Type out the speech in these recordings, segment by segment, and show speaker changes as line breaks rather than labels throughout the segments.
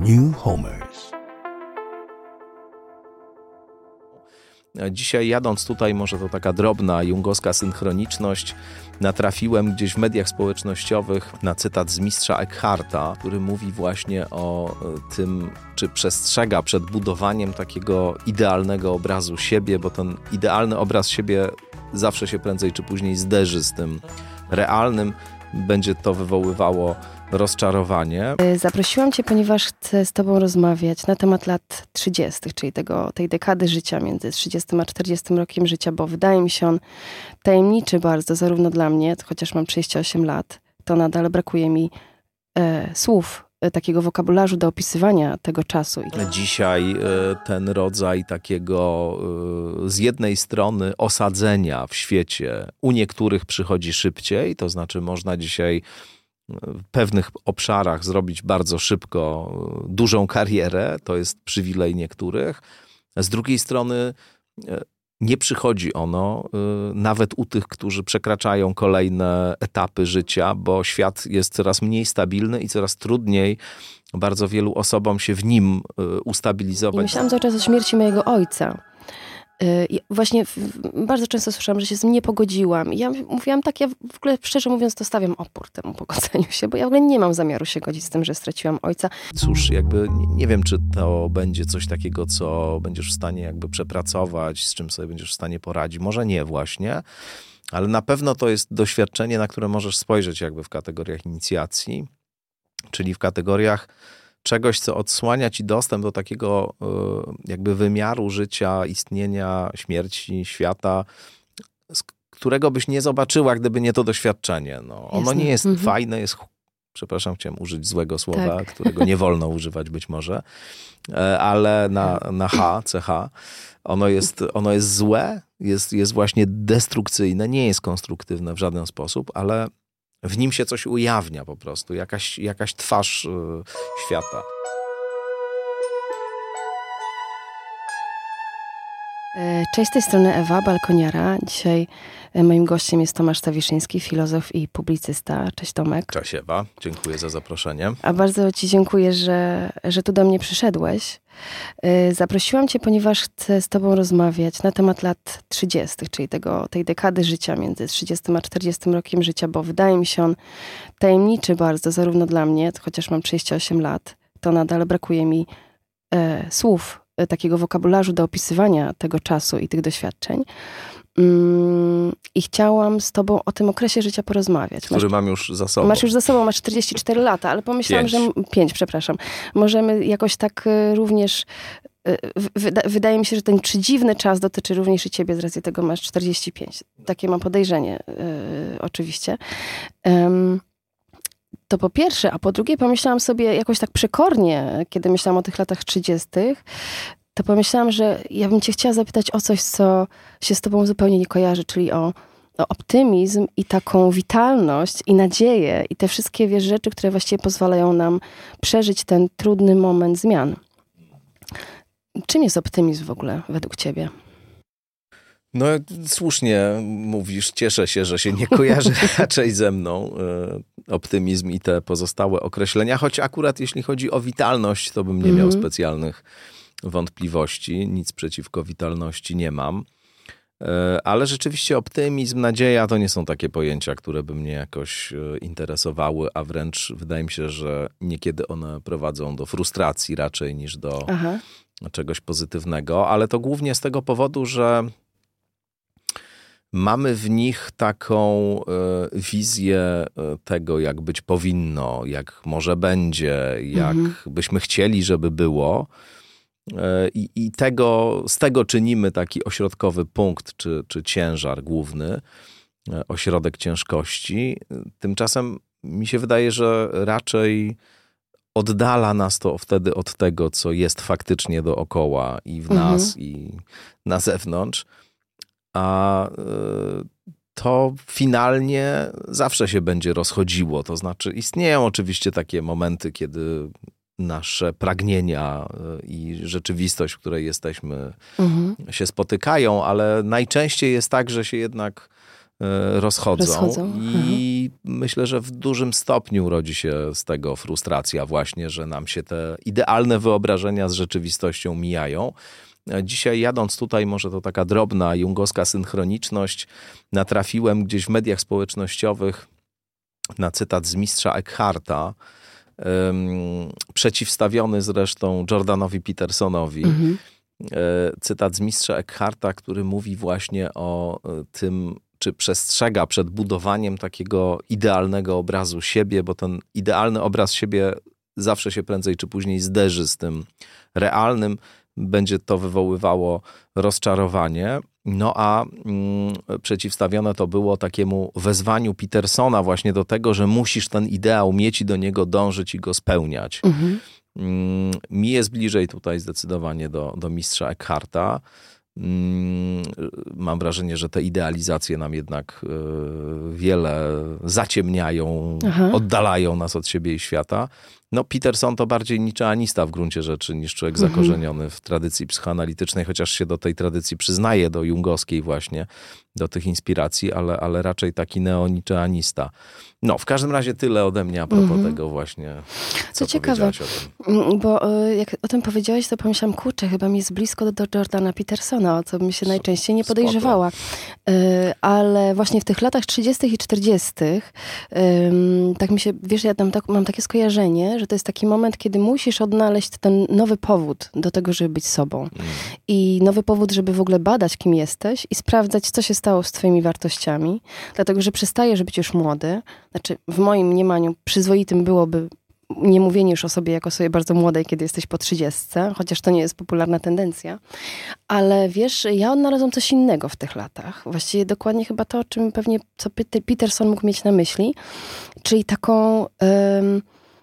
New Homers.
Dzisiaj jadąc tutaj, może to taka drobna jungowska synchroniczność, natrafiłem gdzieś w mediach społecznościowych na cytat z mistrza Eckharta, który mówi właśnie o e, tym, czy przestrzega przed budowaniem takiego idealnego obrazu siebie, bo ten idealny obraz siebie zawsze się prędzej czy później zderzy z tym realnym. Będzie to wywoływało rozczarowanie.
Y, zaprosiłam Cię, ponieważ chcę z Tobą rozmawiać na temat lat 30., czyli tego, tej dekady życia między 30 a 40 rokiem życia, bo wydaje mi się on tajemniczy bardzo, zarówno dla mnie, chociaż mam 38 lat, to nadal brakuje mi e, słów, takiego wokabularzu do opisywania tego czasu.
Dzisiaj e, ten rodzaj takiego e, z jednej strony osadzenia w świecie u niektórych przychodzi szybciej, to znaczy można dzisiaj w pewnych obszarach zrobić bardzo szybko dużą karierę, to jest przywilej niektórych. Z drugiej strony e, nie przychodzi ono e, nawet u tych, którzy przekraczają kolejne etapy życia, bo świat jest coraz mniej stabilny i coraz trudniej bardzo wielu osobom się w nim e, ustabilizować. I
myślałam cały czas o śmierci mojego ojca. Y, właśnie bardzo często słyszałam, że się z tym nie pogodziłam. Ja mówiłam tak, ja w ogóle szczerze mówiąc to stawiam opór temu pogodzeniu się, bo ja w ogóle nie mam zamiaru się godzić z tym, że straciłam ojca.
Cóż, jakby nie wiem, czy to będzie coś takiego, co będziesz w stanie jakby przepracować, z czym sobie będziesz w stanie poradzić. Może nie właśnie, ale na pewno to jest doświadczenie, na które możesz spojrzeć jakby w kategoriach inicjacji, czyli w kategoriach czegoś, co odsłania ci dostęp do takiego e, jakby wymiaru życia, istnienia, śmierci, świata, którego byś nie zobaczyła, gdyby nie to doświadczenie. No, ono nie jest mhm. fajne, jest przepraszam, chciałem użyć złego słowa, tak. którego nie wolno używać być może, e, ale na, na H, CH, ono jest, ono jest złe, jest, jest właśnie destrukcyjne, nie jest konstruktywne w żaden sposób, ale w nim się coś ujawnia po prostu, jakaś, jakaś twarz y, świata.
Cześć, z tej strony Ewa, balkoniara. Dzisiaj e, moim gościem jest Tomasz Stawiszyński, filozof i publicysta. Cześć Tomek.
Cześć Ewa, dziękuję za zaproszenie.
A bardzo Ci dziękuję, że, że tu do mnie przyszedłeś. E, zaprosiłam Cię, ponieważ chcę z Tobą rozmawiać na temat lat 30., czyli tego, tej dekady życia między 30 a 40 rokiem życia, bo wydaje mi się on tajemniczy bardzo, zarówno dla mnie, chociaż mam 38 lat, to nadal brakuje mi e, słów E, takiego wokabularzu do opisywania tego czasu i tych doświadczeń. Mm, I chciałam z tobą o tym okresie życia porozmawiać.
Który masz, mam już za sobą.
Masz już za sobą, masz 44 lata, ale pomyślałam, pięć. że... Pięć, przepraszam. Możemy jakoś tak e, również... E, wydaje mi się, że ten przedziwny czas dotyczy również i ciebie, z racji tego masz 45. Takie mam podejrzenie, oczywiście. Um, to po pierwsze, a po drugie pomyślałam sobie jakoś tak przekornie, kiedy myślałam o tych latach 30., to pomyślałam, że ja bym cię chciała zapytać o coś, co się z tobą zupełnie nie kojarzy, czyli o, o optymizm i taką witalność i nadzieję i te wszystkie wiesz, rzeczy, które właściwie pozwalają nam przeżyć ten trudny moment zmian. Czym jest optymizm w ogóle według ciebie?
No, słusznie mówisz, cieszę się, że się nie kojarzy raczej ze mną e, optymizm i te pozostałe określenia, choć akurat jeśli chodzi o witalność, to bym nie miał mhm. specjalnych wątpliwości. Nic przeciwko witalności nie mam. E, ale rzeczywiście optymizm, nadzieja to nie są takie pojęcia, które by mnie jakoś e, interesowały, a wręcz wydaje mi się, że niekiedy one prowadzą do frustracji raczej niż do Aha. czegoś pozytywnego, ale to głównie z tego powodu, że mamy w nich taką e, wizję e, tego, jak być powinno, jak może będzie, jak mhm. byśmy chcieli, żeby było. E, I, I, tego, z tego czynimy taki ośrodkowy punkt, czy, czy ciężar główny, ośrodek ciężkości. Tymczasem mi się wydaje, że raczej oddala nas to wtedy od tego, co jest faktycznie dookoła i w mhm. nas, i na zewnątrz a y, to finalnie zawsze się będzie rozchodziło. To znaczy, istnieją oczywiście takie momenty, kiedy nasze pragnienia y, i rzeczywistość, w której jesteśmy, mhm. się spotykają, ale najczęściej jest tak, że się jednak rozchodzą. rozchodzą. I mhm. myślę, że w dużym stopniu rodzi się z tego frustracja właśnie, że nam się te idealne wyobrażenia z rzeczywistością mijają. Dzisiaj jadąc tutaj, może to taka drobna jungowska synchroniczność, natrafiłem gdzieś w mediach społecznościowych na cytat z mistrza Eckharta, um, przeciwstawiony zresztą Jordanowi Petersonowi. Mhm. E, cytat z mistrza Eckharta, który mówi właśnie o e, tym, czy przestrzega przed budowaniem takiego idealnego obrazu siebie, bo ten idealny obraz siebie zawsze się prędzej czy później zderzy z tym realnym, będzie to wywoływało rozczarowanie. No a mm, przeciwstawione to było takiemu wezwaniu Petersona właśnie do tego, że musisz ten ideał mieć i do niego dążyć i go spełniać. Mhm. Mm, mi jest bliżej tutaj zdecydowanie do, do mistrza Eckharta. Mm, mam wrażenie, że te idealizacje nam jednak e, wiele zaciemniają, Aha. oddalają nas od siebie i świata. No, Peterson to bardziej niczeanista w gruncie rzeczy niż człowiek mhm. zakorzeniony w tradycji psychoanalitycznej, chociaż się do tej tradycji przyznaje, do jungowskiej właśnie, do tych inspiracji, ale, ale raczej taki neoniczeanista. No, w każdym razie tyle ode mnie a propos mhm. tego właśnie, co, co ciekawe,
mm, bo e, jak o tym powiedziałeś, to pomyślałam, kurczę, chyba mi jest blisko do Jordana Petersona, o co bym się najczęściej nie podejrzewała. E, ale właśnie w tych latach 30. i 40. tak mi się, wiesz, ja tam tak, mam takie skojarzenie, że to jest taki moment, kiedy musisz odnaleźć ten nowy powód do tego, żeby być sobą. Mm. I nowy powód, żeby w ogóle badać, kim jesteś i sprawdzać, co się stało z twoimi wartościami. Dlatego, że przestajesz być już młody. Znaczy, w moim mniemaniu przyzwoitym byłoby nie mówienie już o sobie jako sobie bardzo młodej, kiedy jesteś po trzydziestce, chociaż to nie jest popularna tendencja. Ale wiesz, ja odnalazłam coś innego w tych latach. Właściwie dokładnie chyba to, o czym pewnie co Peterson mógł mieć na myśli, czyli taką... Um,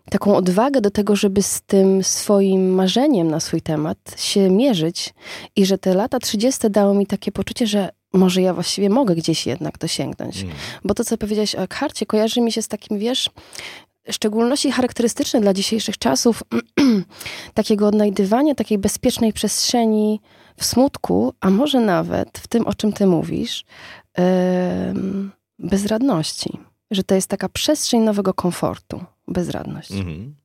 taką odwagę do tego, żeby z tym swoim marzeniem na swój temat się mierzyć i że te lata 30 dało mi takie poczucie, że może ja właściwie mogę gdzieś jednak dosięgnąć. Mm. Bo to, co powiedziałeś o Eckharcie, kojarzy mi się z takim, wiesz, szczególności charakterystyczne dla dzisiejszych czasów, takiego odnajdywania takiej bezpiecznej przestrzeni w smutku, a może nawet w tym, o czym ty mówisz, bezradności. Że to jest taka przestrzeń nowego komfortu bezradność. Mhm.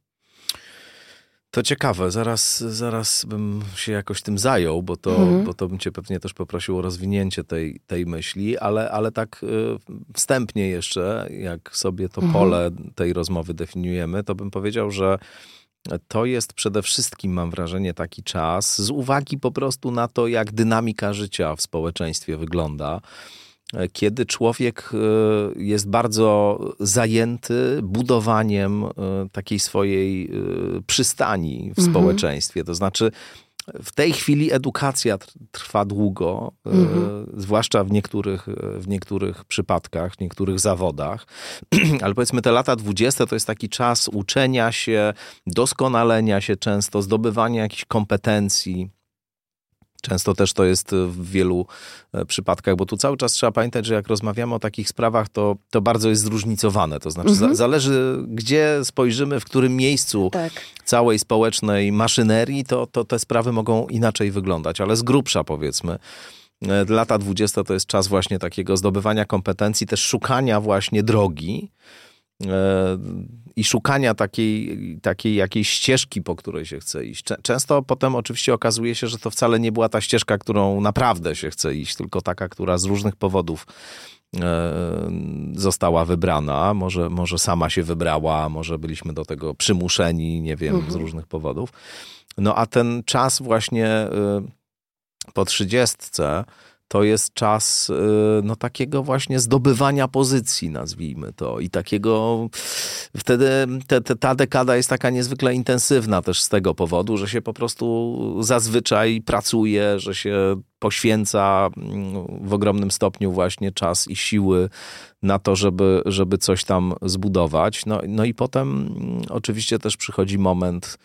To ciekawe, zaraz, zaraz bym się jakoś tym zajął, bo to, mhm. bo to bym cię pewnie też poprosił o rozwinięcie tej, tej myśli, ale, ale tak y, wstępnie jeszcze, jak sobie to mhm. pole tej rozmowy definiujemy, to bym powiedział, że to jest przede wszystkim, mam wrażenie, taki czas z uwagi po prostu na to, jak dynamika życia w społeczeństwie wygląda kiedy człowiek e, jest bardzo zajęty budowaniem e, takiej swojej przystani w mhm. społeczeństwie. To znaczy, w tej chwili edukacja trwa długo, mhm. zwłaszcza w niektórych, w niektórych przypadkach, w niektórych zawodach, ale powiedzmy te lata dwudzieste to jest taki czas uczenia się, doskonalenia się często, zdobywania jakichś kompetencji. Często też to jest w wielu e, przypadkach, bo tu cały czas trzeba pamiętać, że jak rozmawiamy o takich sprawach, to, to bardzo jest zróżnicowane. To znaczy, mhm. za, zależy, gdzie spojrzymy, w którym miejscu tak. całej społecznej maszynerii, to, to te sprawy mogą inaczej wyglądać, ale z grubsza powiedzmy. E, lata dwudzieste to jest czas właśnie takiego zdobywania kompetencji, też szukania właśnie drogi i szukania takiej, takiej jakiejś ścieżki, po której się chce iść. Często potem oczywiście okazuje się, że to wcale nie była ta ścieżka, którą naprawdę się chce iść, tylko taka, która z różnych powodów e, została wybrana. Może, może sama się wybrała, może byliśmy do tego przymuszeni, nie wiem, mhm. z różnych powodów. No a ten czas właśnie e, po trzydziestce to jest czas y, no, takiego właśnie zdobywania pozycji, nazwijmy to. I takiego wtedy te, te, ta dekada jest taka niezwykle intensywna też z tego powodu, że się po prostu zazwyczaj pracuje, że się poświęca mm, w ogromnym stopniu właśnie czas i siły na to, żeby, żeby coś tam zbudować. No, no i potem mm, oczywiście też przychodzi moment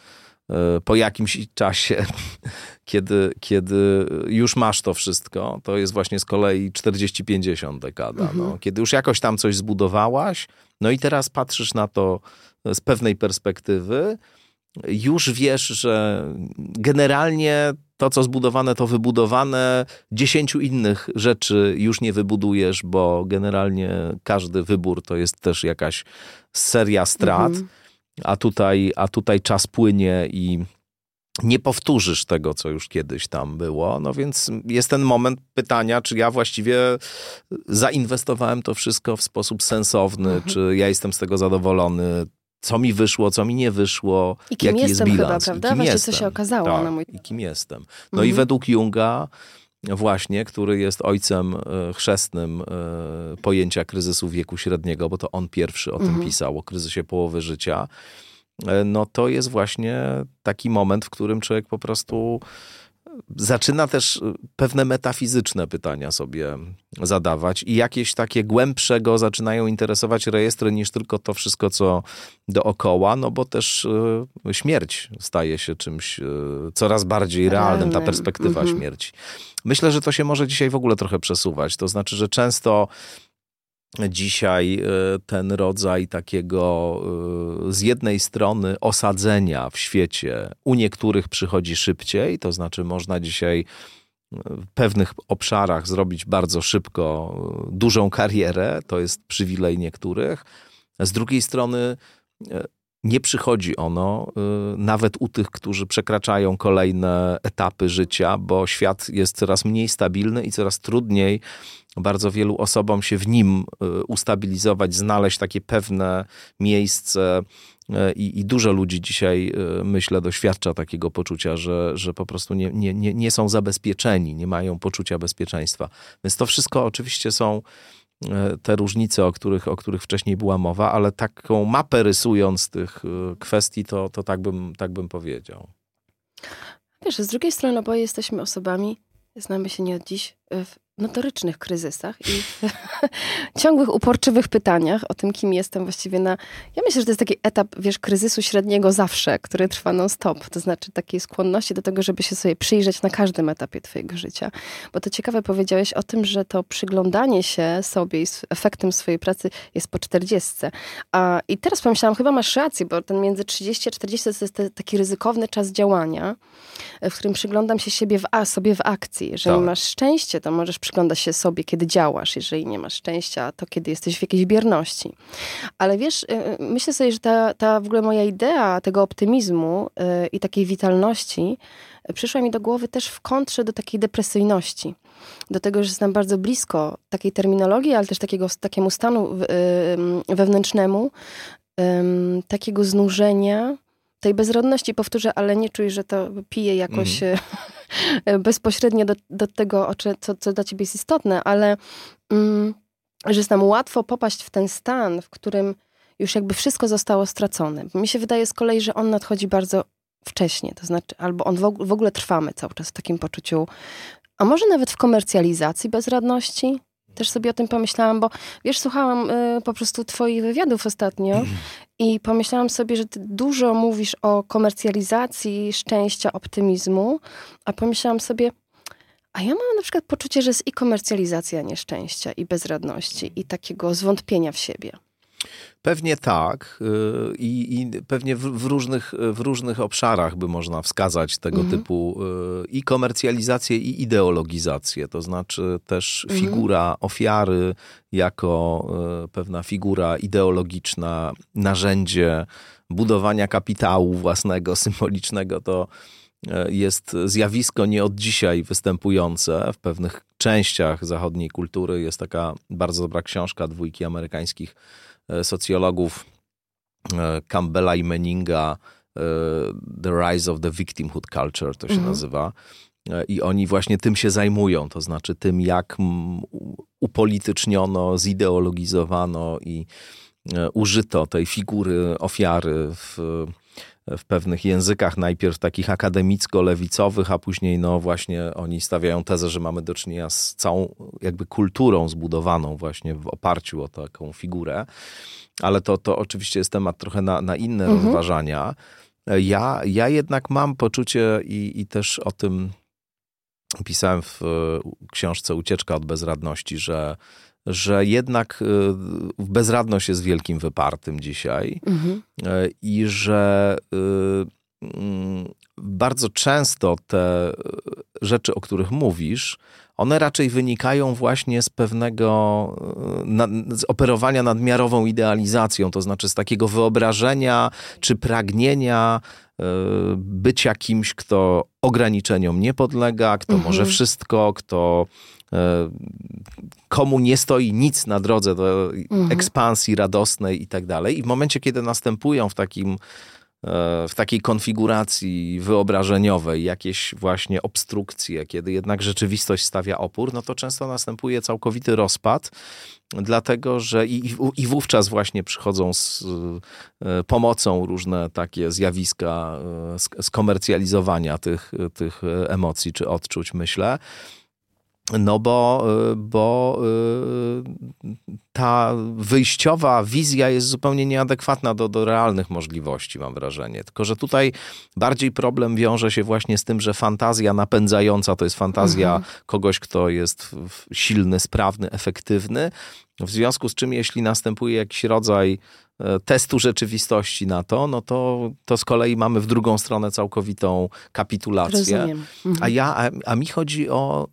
po jakimś czasie, kiedy, kiedy już masz to wszystko, to jest właśnie z kolei 40-50 dekada. Mhm. No. Kiedy już jakoś tam coś zbudowałaś, no i teraz patrzysz na to z pewnej perspektywy, już wiesz, że generalnie to, co zbudowane, to wybudowane. Dziesięciu innych rzeczy już nie wybudujesz, bo generalnie każdy wybór to jest też jakaś seria strat, mhm. A, tutaj, a tutaj czas płynie i nie powtórzysz tego, co już kiedyś tam było. No więc jest ten moment pytania, czy ja właściwie zainwestowałem to wszystko w sposób sensowny, mhm. czy ja jestem z tego zadowolony, co mi wyszło, co mi nie wyszło,
I kim
jaki
jestem
jest bilans.
Chyba, prawda? I kim Właśnie
jestem.
co się okazało.
Tak,
mój...
I kim jestem. No mhm. i według Junga właśnie, który jest ojcem e, chrzestnym e, pojęcia kryzysu wieku średniego, bo to on pierwszy o mhm. tym pisał, o kryzysie połowy życia, e, no to jest właśnie taki moment, w którym człowiek po prostu zaczyna też pewne metafizyczne pytania sobie zadawać i jakieś takie głębsze go zaczynają interesować rejestry niż tylko to wszystko, co dookoła, no bo też śmierć staje się czymś coraz bardziej realnym, ta perspektywa mhm. śmierci. Myślę, że to się może dzisiaj w ogóle trochę przesuwać. To znaczy, że często dzisiaj e, ten rodzaj takiego e, z jednej strony osadzenia w świecie u niektórych przychodzi szybciej, to znaczy można dzisiaj w pewnych obszarach zrobić bardzo szybko e, dużą karierę, to jest przywilej niektórych. Z drugiej strony nie przychodzi ono y, nawet u tych, którzy przekraczają kolejne etapy życia, bo świat jest coraz mniej stabilny i coraz trudniej bardzo wielu osobom się w nim y, ustabilizować, znaleźć takie pewne miejsce. Y, I, I, dużo ludzi dzisiaj, myślę, doświadcza takiego poczucia, że, że po prostu nie, nie, nie, są zabezpieczeni, nie mają poczucia bezpieczeństwa. Więc to wszystko oczywiście są te różnice, o których, o których wcześniej była mowa, ale taką mapę rysując tych e, kwestii, to, to tak, bym, tak bym powiedział.
Wiesz, z drugiej strony oboje jesteśmy osobami, znamy się nie od dziś, w notorycznych kryzysach i ciągłych, uporczywych pytaniach o tym, kim jestem właściwie na... Ja myślę, że to jest taki etap, wiesz, kryzysu średniego zawsze, który trwa non-stop. To znaczy takiej skłonności do tego, żeby się sobie przyjrzeć na każdym etapie twojego życia. Bo to ciekawe powiedziałeś o tym, że to przyglądanie się sobie i efektem swojej pracy jest po czterdziestce. A, I teraz pomyślałam, chyba masz rację, bo ten między 30 a 40 to jest taki ryzykowny czas działania, w którym przyglądam się siebie w, a, sobie w akcji. Jeżeli tak. masz szczęście, to możesz przygląda się sobie, kiedy działasz. Jeżeli nie masz szczęścia, to kiedy jesteś w jakiejś bierności. Ale wiesz, y, y, myślę sobie, że ta, ta w ogóle moja idea tego optymizmu y, i takiej witalności przyszła mi do głowy też w kontrze do takiej depresyjności. Do tego, że jestem bardzo blisko takiej terminologii, ale też takiego, takiemu stanu wewnętrznemu, takiego znużenia, tej bezrodności powtórzę, ale nie czuj, że to pije jakoś mm. bezpośrednio do, do tego, co, co dla ciebie jest istotne, ale mm, że jest nam łatwo popaść w ten stan, w którym już jakby wszystko zostało stracone. Mi się wydaje z kolei, że on nadchodzi bardzo wcześnie, to znaczy, albo on w, ogóle trwamy cały czas w takim poczuciu, a może nawet w komercjalizacji bezradności, też sobie o tym pomyślałam, bo wiesz, słuchałam y, po prostu twoich wywiadów ostatnio mm. I pomyślałam sobie, że ty dużo mówisz o komercjalizacji szczęścia, optymizmu, a pomyślałam sobie, a ja mam na przykład poczucie, że jest i komercjalizacja nieszczęścia, i bezradności, i takiego zwątpienia w siebie.
Pewnie tak y, i, i pewnie w, w, różnych, w różnych obszarach by można wskazać tego mhm. typu y, i komercjalizację, i ideologizację. To znaczy też mhm. figura ofiary jako y, pewna figura ideologiczna, narzędzie budowania kapitału własnego, symbolicznego, to jest zjawisko nie od dzisiaj występujące w pewnych częściach zachodniej kultury. Jest taka bardzo dobra książka dwójki amerykańskich socjologów e, Campbella i Meninga e, The Rise of the Victimhood Culture to się mhm. nazywa. I oni właśnie tym się zajmują, to znaczy tym, jak upolityczniono, zideologizowano i użyto tej figury ofiary w, w pewnych językach, najpierw takich akademicko-lewicowych, a później no właśnie oni stawiają tezę, że mamy do czynienia z całą jakby kulturą zbudowaną właśnie w oparciu o taką figurę. Ale to, to oczywiście jest temat trochę na, na inne mhm. rozważania. Ja, ja jednak mam poczucie i, i też o tym pisałem w książce Ucieczka od bezradności, że że jednak y, bezradność jest wielkim wypartym dzisiaj mhm. Y, i że y, mm, bardzo często te rzeczy, o których mówisz, one raczej wynikają właśnie z pewnego e, z operowania nadmiarową idealizacją, to znaczy z takiego wyobrażenia czy pragnienia e, bycia kimś, kto ograniczeniom nie podlega, kto mhm. może wszystko, kto e, komu nie stoi nic na drodze do mhm. ekspansji radosnej i tak dalej. I w momencie, kiedy następują w takim E, w takiej konfiguracji wyobrażeniowej jakieś właśnie obstrukcje, kiedy jednak rzeczywistość stawia opór, no to często następuje całkowity rozpad, dlatego że i, i wówczas właśnie przychodzą z e, pomocą różne takie zjawiska e, skomercjalizowania tych, tych emocji czy odczuć, myślę. No bo, y, bo y, ta wyjściowa wizja jest zupełnie nieadekwatna do, do realnych możliwości, mam wrażenie. Tylko, że tutaj bardziej problem wiąże się właśnie z tym, że fantazja napędzająca to jest fantazja mhm. kogoś, kto jest silny, sprawny, efektywny. W związku z czym, jeśli następuje jakiś rodzaj testu rzeczywistości na to, no to, to z kolei mamy w drugą stronę całkowitą kapitulację. Mhm. A ja, a, a mi chodzi o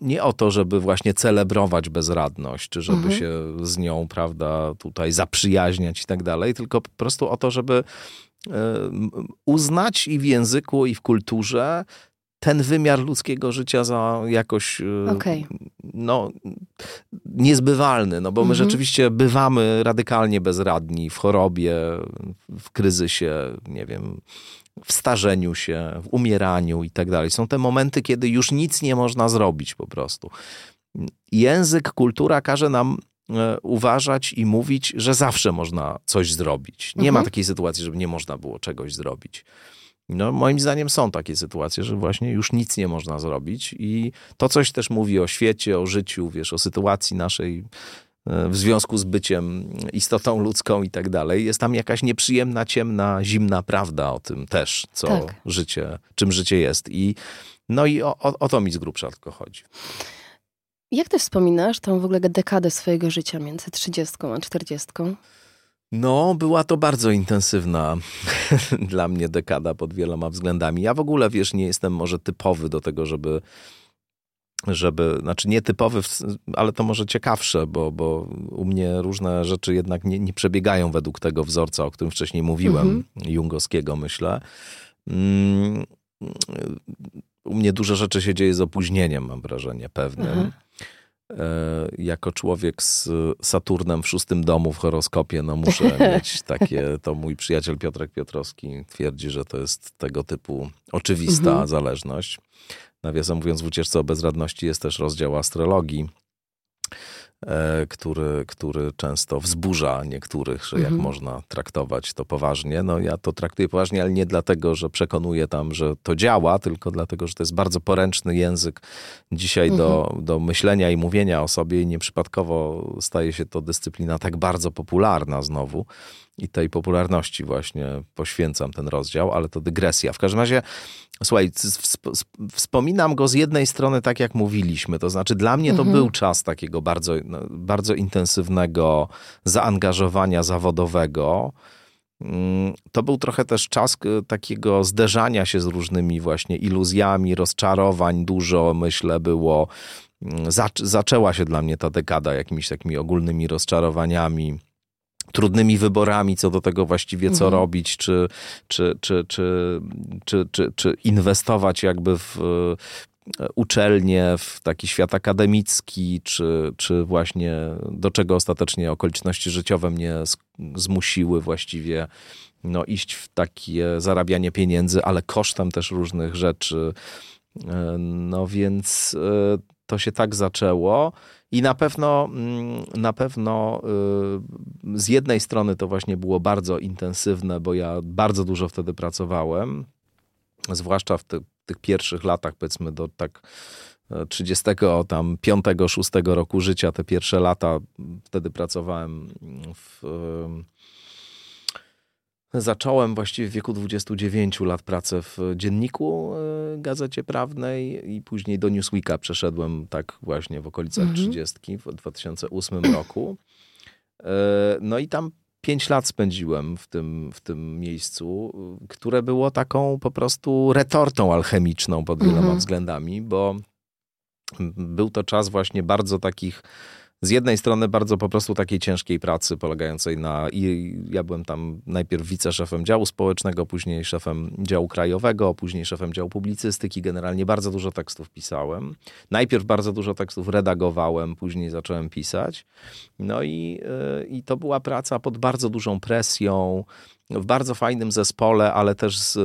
nie o to, żeby właśnie celebrować bezradność, czy żeby mhm. się z nią, prawda, tutaj zaprzyjaźniać i tak dalej, tylko po prostu o to, żeby e, uznać i w języku, i w kulturze ten wymiar ludzkiego życia za jakoś e, okay. no, niezbywalny, no bo my mhm. rzeczywiście bywamy radykalnie bezradni w chorobie, w kryzysie, nie wiem, w starzeniu się, w umieraniu i tak dalej. Są te momenty, kiedy już nic nie można zrobić po prostu. Język, kultura każe nam e, uważać i mówić, że zawsze można coś zrobić. Nie mhm. ma takiej sytuacji, żeby nie można było czegoś zrobić. No, moim zdaniem są takie sytuacje, że właśnie już nic nie można zrobić i to coś też mówi o świecie, o życiu, wiesz, o sytuacji naszej w związku z byciem istotą ludzką i tak dalej. Jest tam jakaś nieprzyjemna, ciemna, zimna prawda o tym też, co tak. życie, czym życie jest. I no i o, o, o to mi z grubsza tylko chodzi.
Jak ty wspominasz tą w ogóle dekadę swojego życia między 30 a 40?
No, była to bardzo intensywna dla mnie dekada pod wieloma względami. Ja w ogóle, wiesz, nie jestem może typowy do tego, żeby żeby, znaczy nietypowy, ale to może ciekawsze, bo, bo u mnie różne rzeczy jednak nie, nie przebiegają według tego wzorca, o którym wcześniej mówiłem, mhm. jungowskiego myślę. Mm, u mnie dużo rzeczy się dzieje z opóźnieniem, mam wrażenie, pewnym. Mhm. E, jako człowiek z Saturnem w szóstym domu w horoskopie, no muszę mieć takie, to mój przyjaciel Piotrek Piotrowski twierdzi, że to jest tego typu oczywista mhm. zależność. Nawiasem mówiąc, w ucieczce o bezradności jest też rozdział astrologii, e, który, który często wzburza niektórych, że jak mhm. można traktować to poważnie. No ja to traktuję poważnie, ale nie dlatego, że przekonuję tam, że to działa, tylko dlatego, że to jest bardzo poręczny język dzisiaj mhm. do, do myślenia i mówienia o sobie i nieprzypadkowo staje się to dyscyplina tak bardzo popularna znowu i tej popularności właśnie poświęcam ten rozdział, ale to dygresja. W każdym razie, słuchaj, wspominam go z jednej strony tak, jak mówiliśmy, to znaczy dla mnie to mhm. był czas takiego bardzo, no, bardzo intensywnego zaangażowania zawodowego. Mm, to był trochę też czas takiego zderzania się z różnymi właśnie iluzjami, rozczarowań, dużo myślę było. Mm, zaczęła się dla mnie ta dekada jakimiś takimi ogólnymi rozczarowaniami trudnymi wyborami co do tego właściwie, co mhm. robić, czy, czy, czy, czy, czy, czy, czy inwestować jakby w e, uczelnie, w taki świat akademicki, czy, czy właśnie do czego ostatecznie okoliczności życiowe mnie zmusiły właściwie no, iść w takie zarabianie pieniędzy, ale kosztem też różnych rzeczy. E, no więc e, to się tak zaczęło. I na pewno, mm, na pewno y, z jednej strony to właśnie było bardzo intensywne, bo ja bardzo dużo wtedy pracowałem, zwłaszcza w ty, tych pierwszych latach, powiedzmy do tak 30, e, tam 5, 6 roku życia, te pierwsze lata, wtedy pracowałem w Zacząłem właściwie w wieku 29 lat pracę w dzienniku e, Gazecie Prawnej i później do Newsweeka przeszedłem tak właśnie w okolicach mhm. 30 w 2008 roku. E, no i tam pięć lat spędziłem w tym, w tym miejscu, które było taką po prostu retortą alchemiczną pod wieloma mhm. względami, bo był to czas właśnie bardzo takich z jednej strony bardzo po prostu takiej ciężkiej pracy polegającej na, i ja byłem tam najpierw wiceszefem działu społecznego, później szefem działu krajowego, później szefem działu publicystyki. Generalnie bardzo dużo tekstów pisałem. Najpierw bardzo dużo tekstów redagowałem, później zacząłem pisać. No i, e, i to była praca pod bardzo dużą presją, w bardzo fajnym zespole, ale też z e,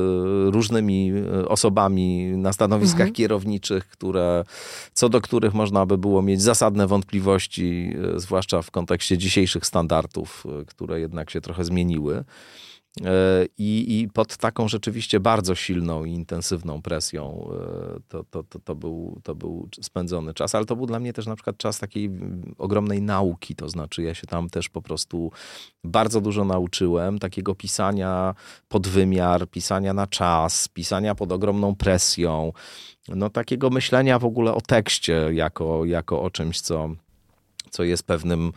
różnymi e, osobami na stanowiskach mhm. kierowniczych, które, co do których można by było mieć zasadne wątpliwości, e, zwłaszcza w kontekście dzisiejszych standardów, które jednak się trochę zmieniły. E, I, I, pod taką rzeczywiście bardzo silną i intensywną presją e, to, to, to, to, był, to był spędzony czas, ale to był dla mnie też na przykład czas takiej ogromnej nauki, to znaczy ja się tam też po prostu bardzo dużo nauczyłem, takiego pisania pod wymiar, pisania na czas, pisania pod ogromną presją, no takiego myślenia w ogóle o tekście jako, jako o czymś, co co jest pewnym,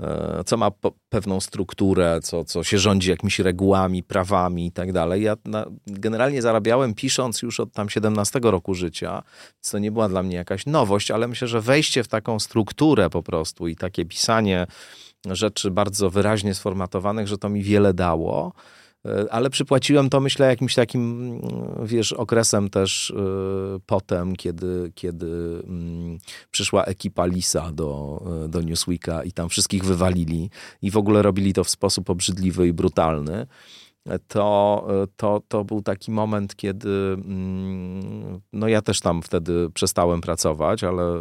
e, co ma pewną strukturę, co, co się rządzi jakimiś regułami, prawami i tak dalej. Ja na, generalnie zarabiałem pisząc już od tam 17 roku życia, co nie była dla mnie jakaś nowość, ale myślę, że wejście w taką strukturę po prostu i takie pisanie rzeczy bardzo wyraźnie sformatowanych, że to mi wiele dało. E, ale przypłaciłem to, myślę, jakimś takim, mm, wiesz, okresem też e, potem, kiedy, kiedy mm, przyszła ekipa Lisa do, e, do Newsweeka i tam wszystkich wywalili i w ogóle robili to w sposób obrzydliwy i brutalny. To, to, to był taki moment, kiedy mm, no ja też tam wtedy przestałem pracować, ale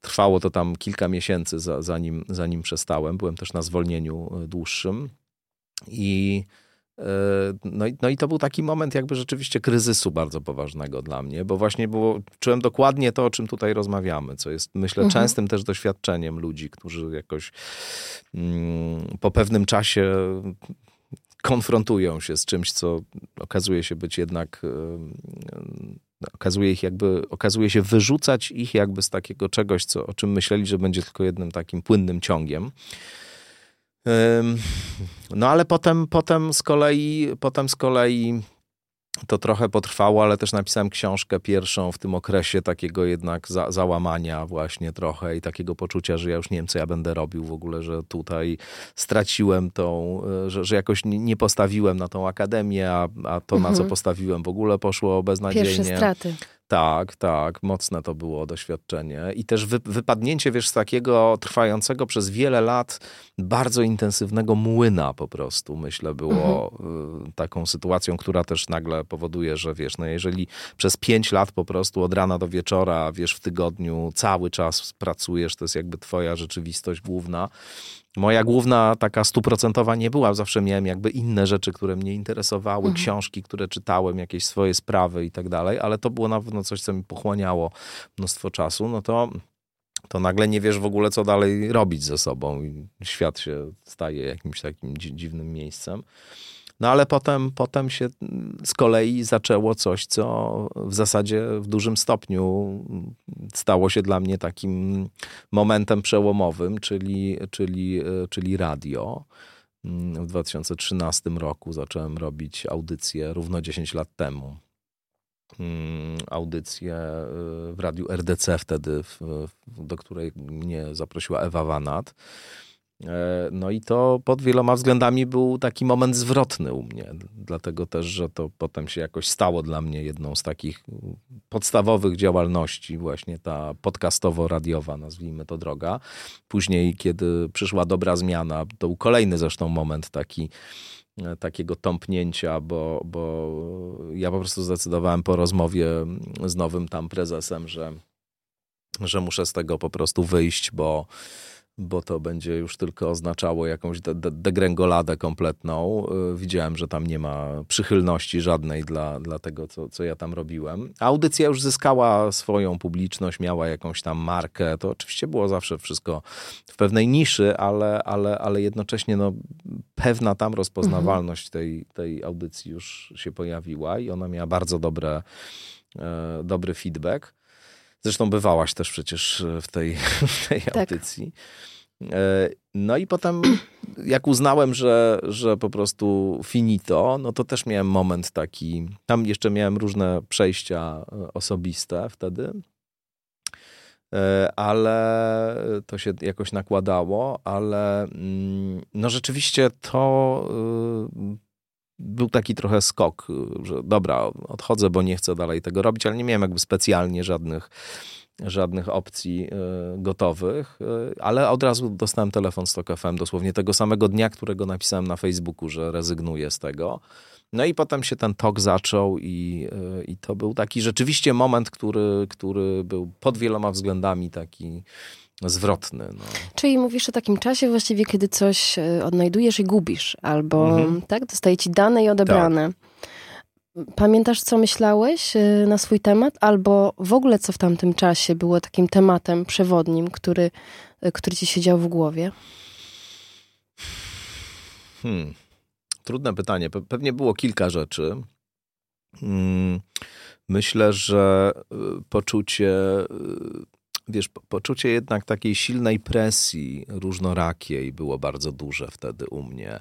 trwało to tam kilka miesięcy, zanim, zanim przestałem. Byłem też na zwolnieniu dłuższym i no i, no i to był taki moment jakby rzeczywiście kryzysu bardzo poważnego dla mnie, bo właśnie było, czułem dokładnie to, o czym tutaj rozmawiamy, co jest myślę mhm. częstym też doświadczeniem ludzi, którzy jakoś mm, po pewnym czasie konfrontują się z czymś, co okazuje się być jednak okazuje ich jakby, okazuje się wyrzucać ich jakby z takiego czegoś, co, o czym myśleli, że będzie tylko jednym takim płynnym ciągiem. No ale potem, potem z kolei, potem z kolei to trochę potrwało, ale też napisałem książkę pierwszą w tym okresie takiego jednak za, załamania właśnie trochę i takiego poczucia, że ja już nie wiem, co ja będę robił w ogóle, że tutaj straciłem tą, e, że, że jakoś nie postawiłem na tą akademię, a, a to, mhm. na co mhm. postawiłem w ogóle poszło beznadziejnie.
Pierwsze straty.
Tak, tak, mocne to było doświadczenie. I też wy, wypadnięcie, wiesz, z takiego trwającego przez wiele lat bardzo intensywnego młyna po prostu, myślę, było mhm. Y, taką sytuacją, która też nagle powoduje, że wiesz, no jeżeli przez pięć lat po prostu od rana do wieczora, wiesz, w tygodniu cały czas pracujesz, to jest jakby twoja rzeczywistość główna, Moja główna taka stuprocentowa nie była. Zawsze miałem jakby inne rzeczy, które mnie interesowały, mhm. książki, które czytałem, jakieś swoje sprawy i tak dalej, ale to było na pewno coś, co mi pochłaniało mnóstwo czasu. No to to nagle nie wiesz w ogóle, co dalej robić ze sobą i świat się staje jakimś takim dziwnym miejscem. No ale potem, potem się z kolei zaczęło coś, co w zasadzie w dużym stopniu stało się dla mnie takim momentem przełomowym, czyli, czyli, czyli radio. W 2013 roku zacząłem robić audycję równo 10 lat temu. Audycję w radiu RDC wtedy, do której mnie zaprosiła Ewa Wanat. E, no i to pod wieloma względami był taki moment zwrotny u mnie, dlatego też, że to potem się jakoś stało dla mnie jedną z takich podstawowych działalności, właśnie ta podcastowo-radiowa, nazwijmy to droga. Później, kiedy przyszła dobra zmiana, to był kolejny zresztą moment taki, e, takiego tąpnięcia, bo, bo ja po prostu zdecydowałem po rozmowie z nowym tam prezesem, że, że muszę z tego po prostu wyjść, bo bo to będzie już tylko oznaczało jakąś de de degrengoladę kompletną. Y, widziałem, że tam nie ma przychylności żadnej dla, dla tego, co, co ja tam robiłem. Audycja już zyskała swoją publiczność, miała jakąś tam markę. To oczywiście było zawsze wszystko w pewnej niszy, ale, ale, ale jednocześnie no, pewna tam rozpoznawalność mhm. tej, tej audycji już się pojawiła i ona miała bardzo dobre, e, dobry feedback. Zresztą bywałaś też przecież w tej, w tej tak. audycji. No i potem, jak uznałem, że, że po prostu finito, no to też miałem moment taki. Tam jeszcze miałem różne przejścia osobiste wtedy. E, ale to się jakoś nakładało, ale mm, no rzeczywiście to był taki trochę skok, że dobra, odchodzę, bo nie chcę dalej tego robić, ale nie miałem jakby specjalnie żadnych żadnych opcji y, gotowych, y, ale od razu dostałem telefon z Tok FM dosłownie tego samego dnia, którego napisałem na Facebooku, że rezygnuję z tego. No i potem się ten tok zaczął i, e, i to był taki rzeczywiście moment, który, który był pod wieloma względami taki zwrotny. No.
Czyli mówisz o takim czasie właściwie, kiedy coś e, odnajdujesz i gubisz, albo mhm. tak, dostaje ci dane i odebrane. Tak. Pamiętasz, co myślałeś e, na swój temat, albo w ogóle co w tamtym czasie było takim tematem przewodnim, który, który ci siedział w głowie?
Hmm. Trudne pytanie. Pewnie było kilka rzeczy. Mm, myślę, że poczucie, wiesz, poczucie jednak takiej silnej presji różnorakiej było bardzo duże wtedy u mnie.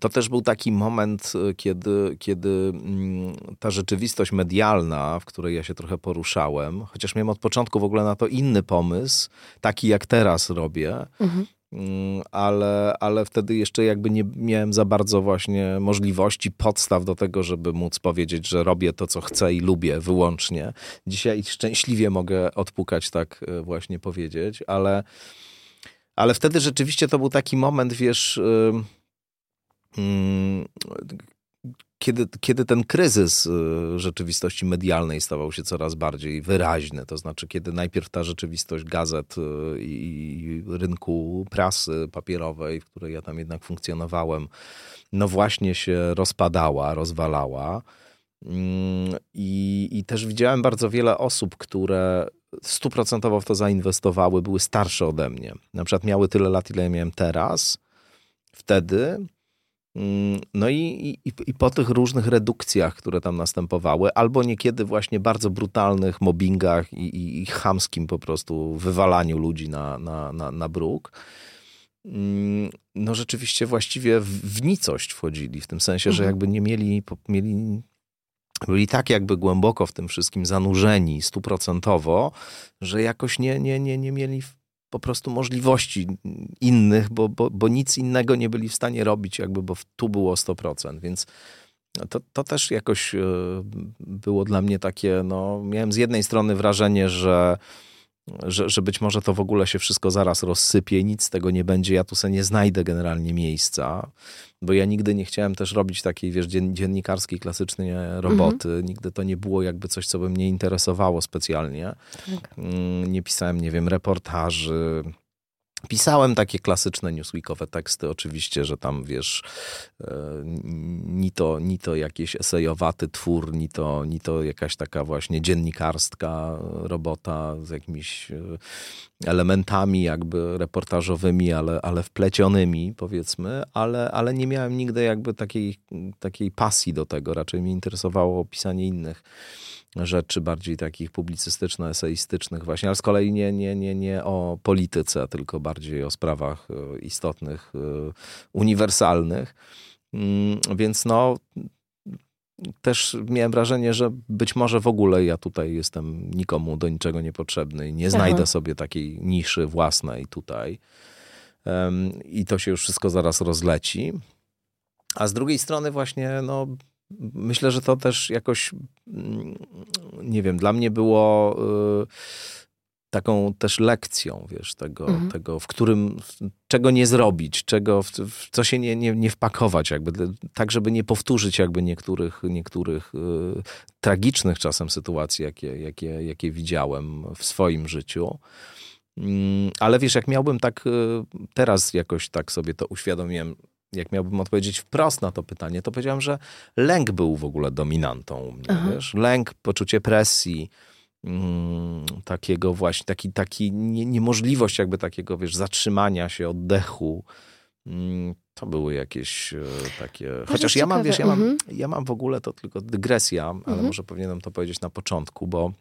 To też był taki moment, y, kiedy, kiedy mm, ta rzeczywistość medialna, w której ja się trochę poruszałem, chociaż miałem od początku w ogóle na to inny pomysł, taki jak teraz robię, mhm. Mm, ale, ale wtedy jeszcze jakby nie miałem za bardzo właśnie możliwości, podstaw do tego, żeby móc powiedzieć, że robię to, co chcę i lubię wyłącznie. Dzisiaj szczęśliwie mogę odpukać, tak e, właśnie powiedzieć, ale, ale wtedy rzeczywiście to był taki moment, wiesz, kiedy, kiedy ten kryzys y, rzeczywistości medialnej stawał się coraz bardziej wyraźny, to znaczy kiedy najpierw ta rzeczywistość gazet y, i rynku prasy papierowej, w której ja tam jednak funkcjonowałem, no właśnie się rozpadała, rozwalała. Mm, I, I też widziałem bardzo wiele osób, które stuprocentowo w to zainwestowały, były starsze ode mnie. Na przykład miały tyle lat, ile ja miałem teraz, wtedy, no i, i, i, po tych różnych redukcjach, które tam następowały, albo niekiedy właśnie bardzo brutalnych mobbingach i, i, i chamskim po prostu wywalaniu ludzi na, na, na, na bruk, mm, no rzeczywiście właściwie w, nicość wchodzili, w tym sensie, mhm. że jakby nie mieli, mieli byli tak jakby głęboko w tym wszystkim zanurzeni stuprocentowo, że jakoś nie, nie, nie, nie mieli po prostu możliwości innych, bo, bo, bo nic innego nie byli w stanie robić, jakby, bo tu było 100%, więc to, to też jakoś e, było dla mnie takie, no, miałem z jednej strony wrażenie, że że, że być może to w ogóle się wszystko zaraz rozsypie i nic z tego nie będzie. Ja tu sobie nie znajdę generalnie miejsca, bo ja nigdy nie chciałem też robić takiej, wiesz, dziennikarskiej, klasycznej roboty. Mhm. Nigdy to nie było jakby coś, co by mnie interesowało specjalnie. Tak. Mm, nie pisałem, nie wiem, reportaży, Pisałem takie klasyczne newsweekowe teksty, oczywiście, że tam wiesz, e, ni to, ni to jakiś esejowaty twór, ni to, ni to jakaś taka właśnie dziennikarska robota z jakimiś e, elementami jakby reportażowymi, ale, ale wplecionymi powiedzmy, ale, ale nie miałem nigdy jakby takiej, takiej pasji do tego. Raczej mnie interesowało pisanie innych rzeczy bardziej takich publicystyczno-eseistycznych właśnie, ale z kolei nie, nie, nie, nie o polityce, tylko bardziej o sprawach e, istotnych, e, uniwersalnych. Mm, więc no, też miałem wrażenie, że być może w ogóle ja tutaj jestem nikomu do niczego niepotrzebny i nie znajdę Aha. sobie takiej niszy własnej tutaj. I to się już wszystko zaraz rozleci. A z drugiej strony właśnie, no, myślę, że to też jakoś, mm, nie wiem, dla mnie było y, taką też lekcją, wiesz, tego, mhm. tego w którym, czego nie zrobić, czego, w, w co się nie, nie, nie wpakować, jakby, tak, żeby nie powtórzyć jakby niektórych, niektórych y, tragicznych czasem sytuacji, jakie, jakie, jakie widziałem w swoim życiu. Mm, ale wiesz, jak miałbym tak, y, teraz jakoś tak sobie to uświadomiłem, jak miałbym odpowiedzieć wprost na to pytanie, to powiedziałem, że lęk był w ogóle dominantą u mnie, wiesz? Lęk, poczucie presji, takiego właśnie, taki, taki nie, niemożliwość jakby takiego, wiesz, zatrzymania się, oddechu. Mm, to były jakieś e, takie... Chociaż ja mam, wiesz, ja mam, mhm. ja mam w ogóle to tylko dygresja, ale mhm. może powinienem to powiedzieć na początku, bo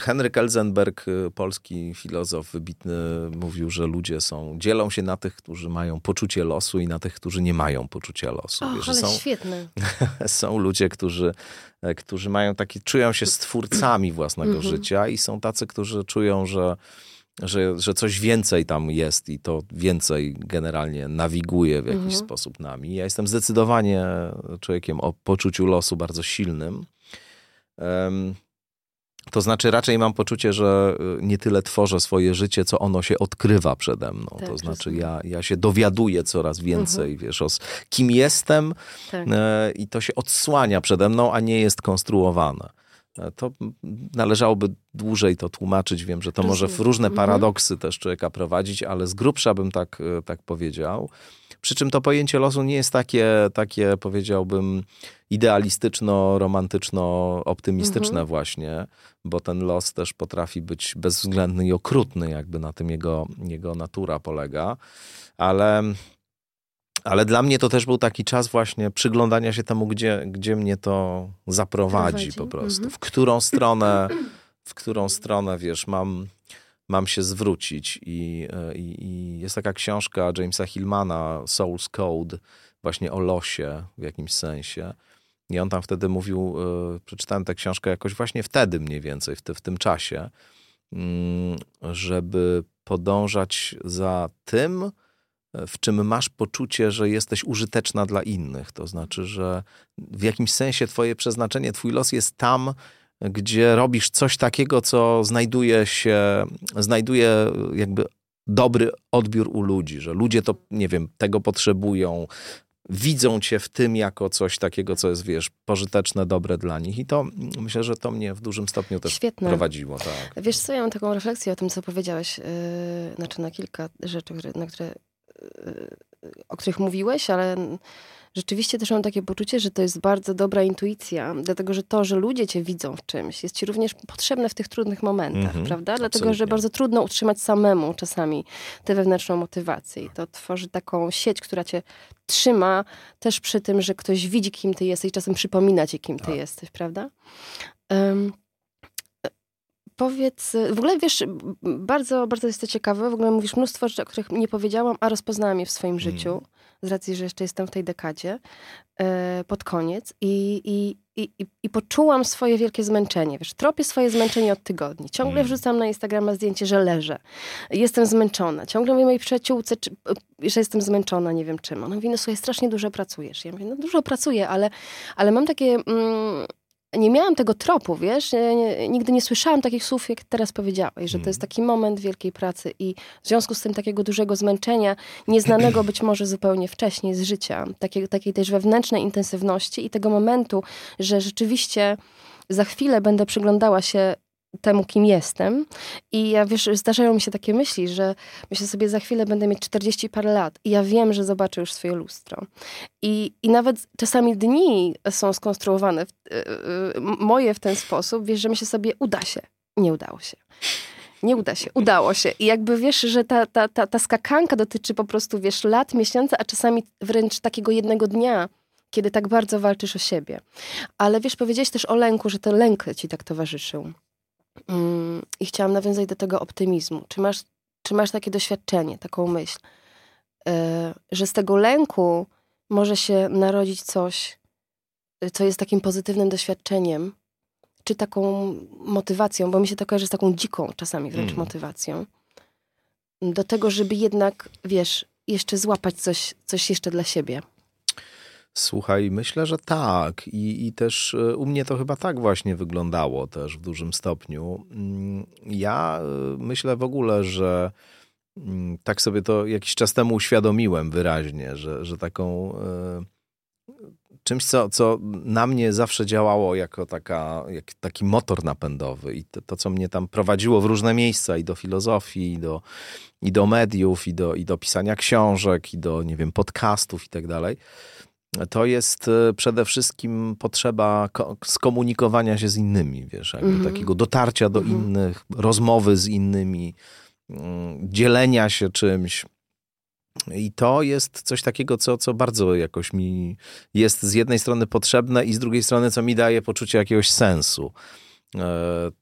Henryk Elzenberg, polski filozof wybitny, mówił, że ludzie są, dzielą się na tych, którzy mają poczucie losu i na tych, którzy nie mają poczucia losu.
Och, ale są, świetne.
są ludzie, którzy, którzy mają takie, czują się stwórcami własnego mhm. życia i są tacy, którzy czują, że że, że coś więcej tam jest i to więcej generalnie nawiguje w jakiś mhm. sposób nami. Ja jestem zdecydowanie człowiekiem o poczuciu losu bardzo silnym. Um, to znaczy, raczej mam poczucie, że y, nie tyle tworzę swoje życie, co ono się odkrywa przede mną. Tak, to znaczy, ja, ja się dowiaduję coraz więcej, mhm. wiesz, o kim jestem tak. e, i to się odsłania przede mną, a nie jest konstruowane. E, to należałoby dłużej to tłumaczyć. Wiem, że to może w różne mhm. paradoksy też człowieka prowadzić, ale z grubsza bym tak, e, tak powiedział. Przy czym to pojęcie losu nie jest takie, takie powiedziałbym, idealistyczno-romantyczno-optymistyczne mhm. właśnie, bo ten los też potrafi być bezwzględny i okrutny, jakby na tym jego, jego natura polega. Ale ale dla mnie to też był taki czas właśnie przyglądania się temu, gdzie, gdzie mnie to zaprowadzi Prowadzi. po prostu. Mhm. W którą stronę, w którą stronę, wiesz, mam, mam się zwrócić. I, i, I, jest taka książka Jamesa Hillmana, Soul's Code, właśnie o losie w jakimś sensie. I on tam wtedy mówił, yy, przeczytałem tę książkę jakoś właśnie wtedy mniej więcej, w, te, w tym czasie, yy, żeby podążać za tym, w czym masz poczucie, że jesteś użyteczna dla innych. To znaczy, że w jakimś sensie twoje przeznaczenie, twój los jest tam, gdzie robisz coś takiego, co znajduje się, znajduje jakby dobry odbiór u ludzi, że ludzie to, nie wiem, tego potrzebują, widzą cię w tym jako coś takiego, co jest, wiesz, pożyteczne, dobre dla nich. I to myślę, że to mnie w dużym stopniu też Świetne. prowadziło. Tak.
Wiesz co, ja mam taką refleksję o tym, co powiedziałeś, yy, znaczy na kilka rzeczy, na które o których mówiłeś, ale rzeczywiście też mam takie poczucie, że to jest bardzo dobra intuicja, dlatego że to, że ludzie cię widzą w czymś, jest ci również potrzebne w tych trudnych momentach, -hmm, prawda? Dlatego, absolutnie. że bardzo trudno utrzymać samemu czasami tę wewnętrzną motywację i to tworzy taką sieć, która cię trzyma też przy tym, że ktoś widzi, kim ty jesteś czasem przypomina ci, kim ty tak. jesteś, prawda? Um, powiedz, w ogóle wiesz, bardzo, bardzo jest to ciekawe, w ogóle mówisz mnóstwo rzeczy, o których nie powiedziałam, a rozpoznałam je w swoim mm. życiu, z racji, że jeszcze jestem w tej dekadzie, e, pod koniec i, i, i, i, poczułam swoje wielkie zmęczenie. Wiesz, tropię swoje zmęczenie od tygodni. Ciągle mm. wrzucam na Instagrama zdjęcie, że leżę. Jestem zmęczona. Ciągle mówię mojej przyjaciółce, czy, że jestem zmęczona, nie wiem czym. Ona mówi, no słuchaj, strasznie dużo pracujesz. Ja mówię, no dużo pracuję, ale, ale mam takie... Mm, nie miałam tego tropu, wiesz, nigdy nie słyszałam takich słów, jak teraz powiedziałeś, że to jest mm. taki moment wielkiej pracy i w związku z tym takiego dużego zmęczenia, nieznanego być może zupełnie wcześniej z życia, takiej, takiej też wewnętrznej intensywności i tego momentu, że rzeczywiście za chwilę będę przyglądała się temu, kim jestem. I ja wiesz, zdarzają mi się takie myśli, że myślę sobie, za chwilę będę mieć 40 parę lat i ja wiem, że zobaczę już swoje lustro. I, i nawet czasami dni są skonstruowane, w, yy, moje w ten sposób, wiesz, że myślę sobie, uda się. Nie udało się. Nie uda się, udało się. I jakby wiesz, że ta, ta, ta, ta skakanka dotyczy po prostu, wiesz, lat, miesięcy, a czasami wręcz takiego jednego dnia, kiedy tak bardzo walczysz o siebie. Ale wiesz, powiedziałeś też o lęku, że ten lęk ci tak towarzyszył. Mm, I chciałam nawiązać do tego optymizmu. Czy masz, czy masz takie doświadczenie, taką myśl, e, że z tego lęku może się narodzić coś, e, co jest takim pozytywnym doświadczeniem, czy taką motywacją, bo mi się to kojarzy z taką dziką czasami wręcz mm. motywacją, do tego, żeby jednak, wiesz, jeszcze złapać coś, coś jeszcze dla siebie.
Słuchaj, myślę, że tak. I, I też e, u mnie to chyba tak właśnie wyglądało też w dużym stopniu. Mm, ja e, myślę w ogóle, że mm, tak sobie to jakiś czas temu uświadomiłem wyraźnie, że, że taką e, czymś, co, co na mnie zawsze działało jako taka, jak taki motor napędowy i to, to, co mnie tam prowadziło w różne miejsca i do filozofii, i do, i do mediów, i do, i do pisania książek, i do, nie wiem, podcastów i tak dalej to jest e, przede wszystkim potrzeba skomunikowania się z innymi, wiesz, jakby mm -hmm. takiego dotarcia do mm -hmm. innych, rozmowy z innymi, mm, dzielenia się czymś. I to jest coś takiego, co, co bardzo jakoś mi jest z jednej strony potrzebne i z drugiej strony, co mi daje poczucie jakiegoś sensu.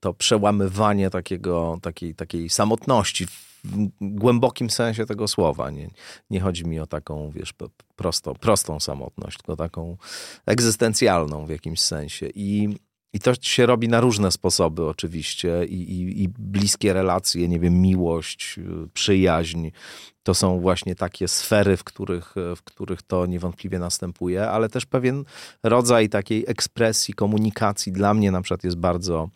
to przełamywanie takiego, takiej, takiej samotności w głębokim sensie tego słowa. Nie, nie chodzi mi o taką, wiesz, prosto, prostą samotność, tylko taką egzystencjalną w jakimś sensie. I, i to się robi na różne sposoby oczywiście I, i, i bliskie relacje, nie wiem, miłość, przyjaźń, to są właśnie takie sfery, w których, w których to niewątpliwie następuje, ale też pewien rodzaj takiej ekspresji, komunikacji dla mnie na przykład jest bardzo,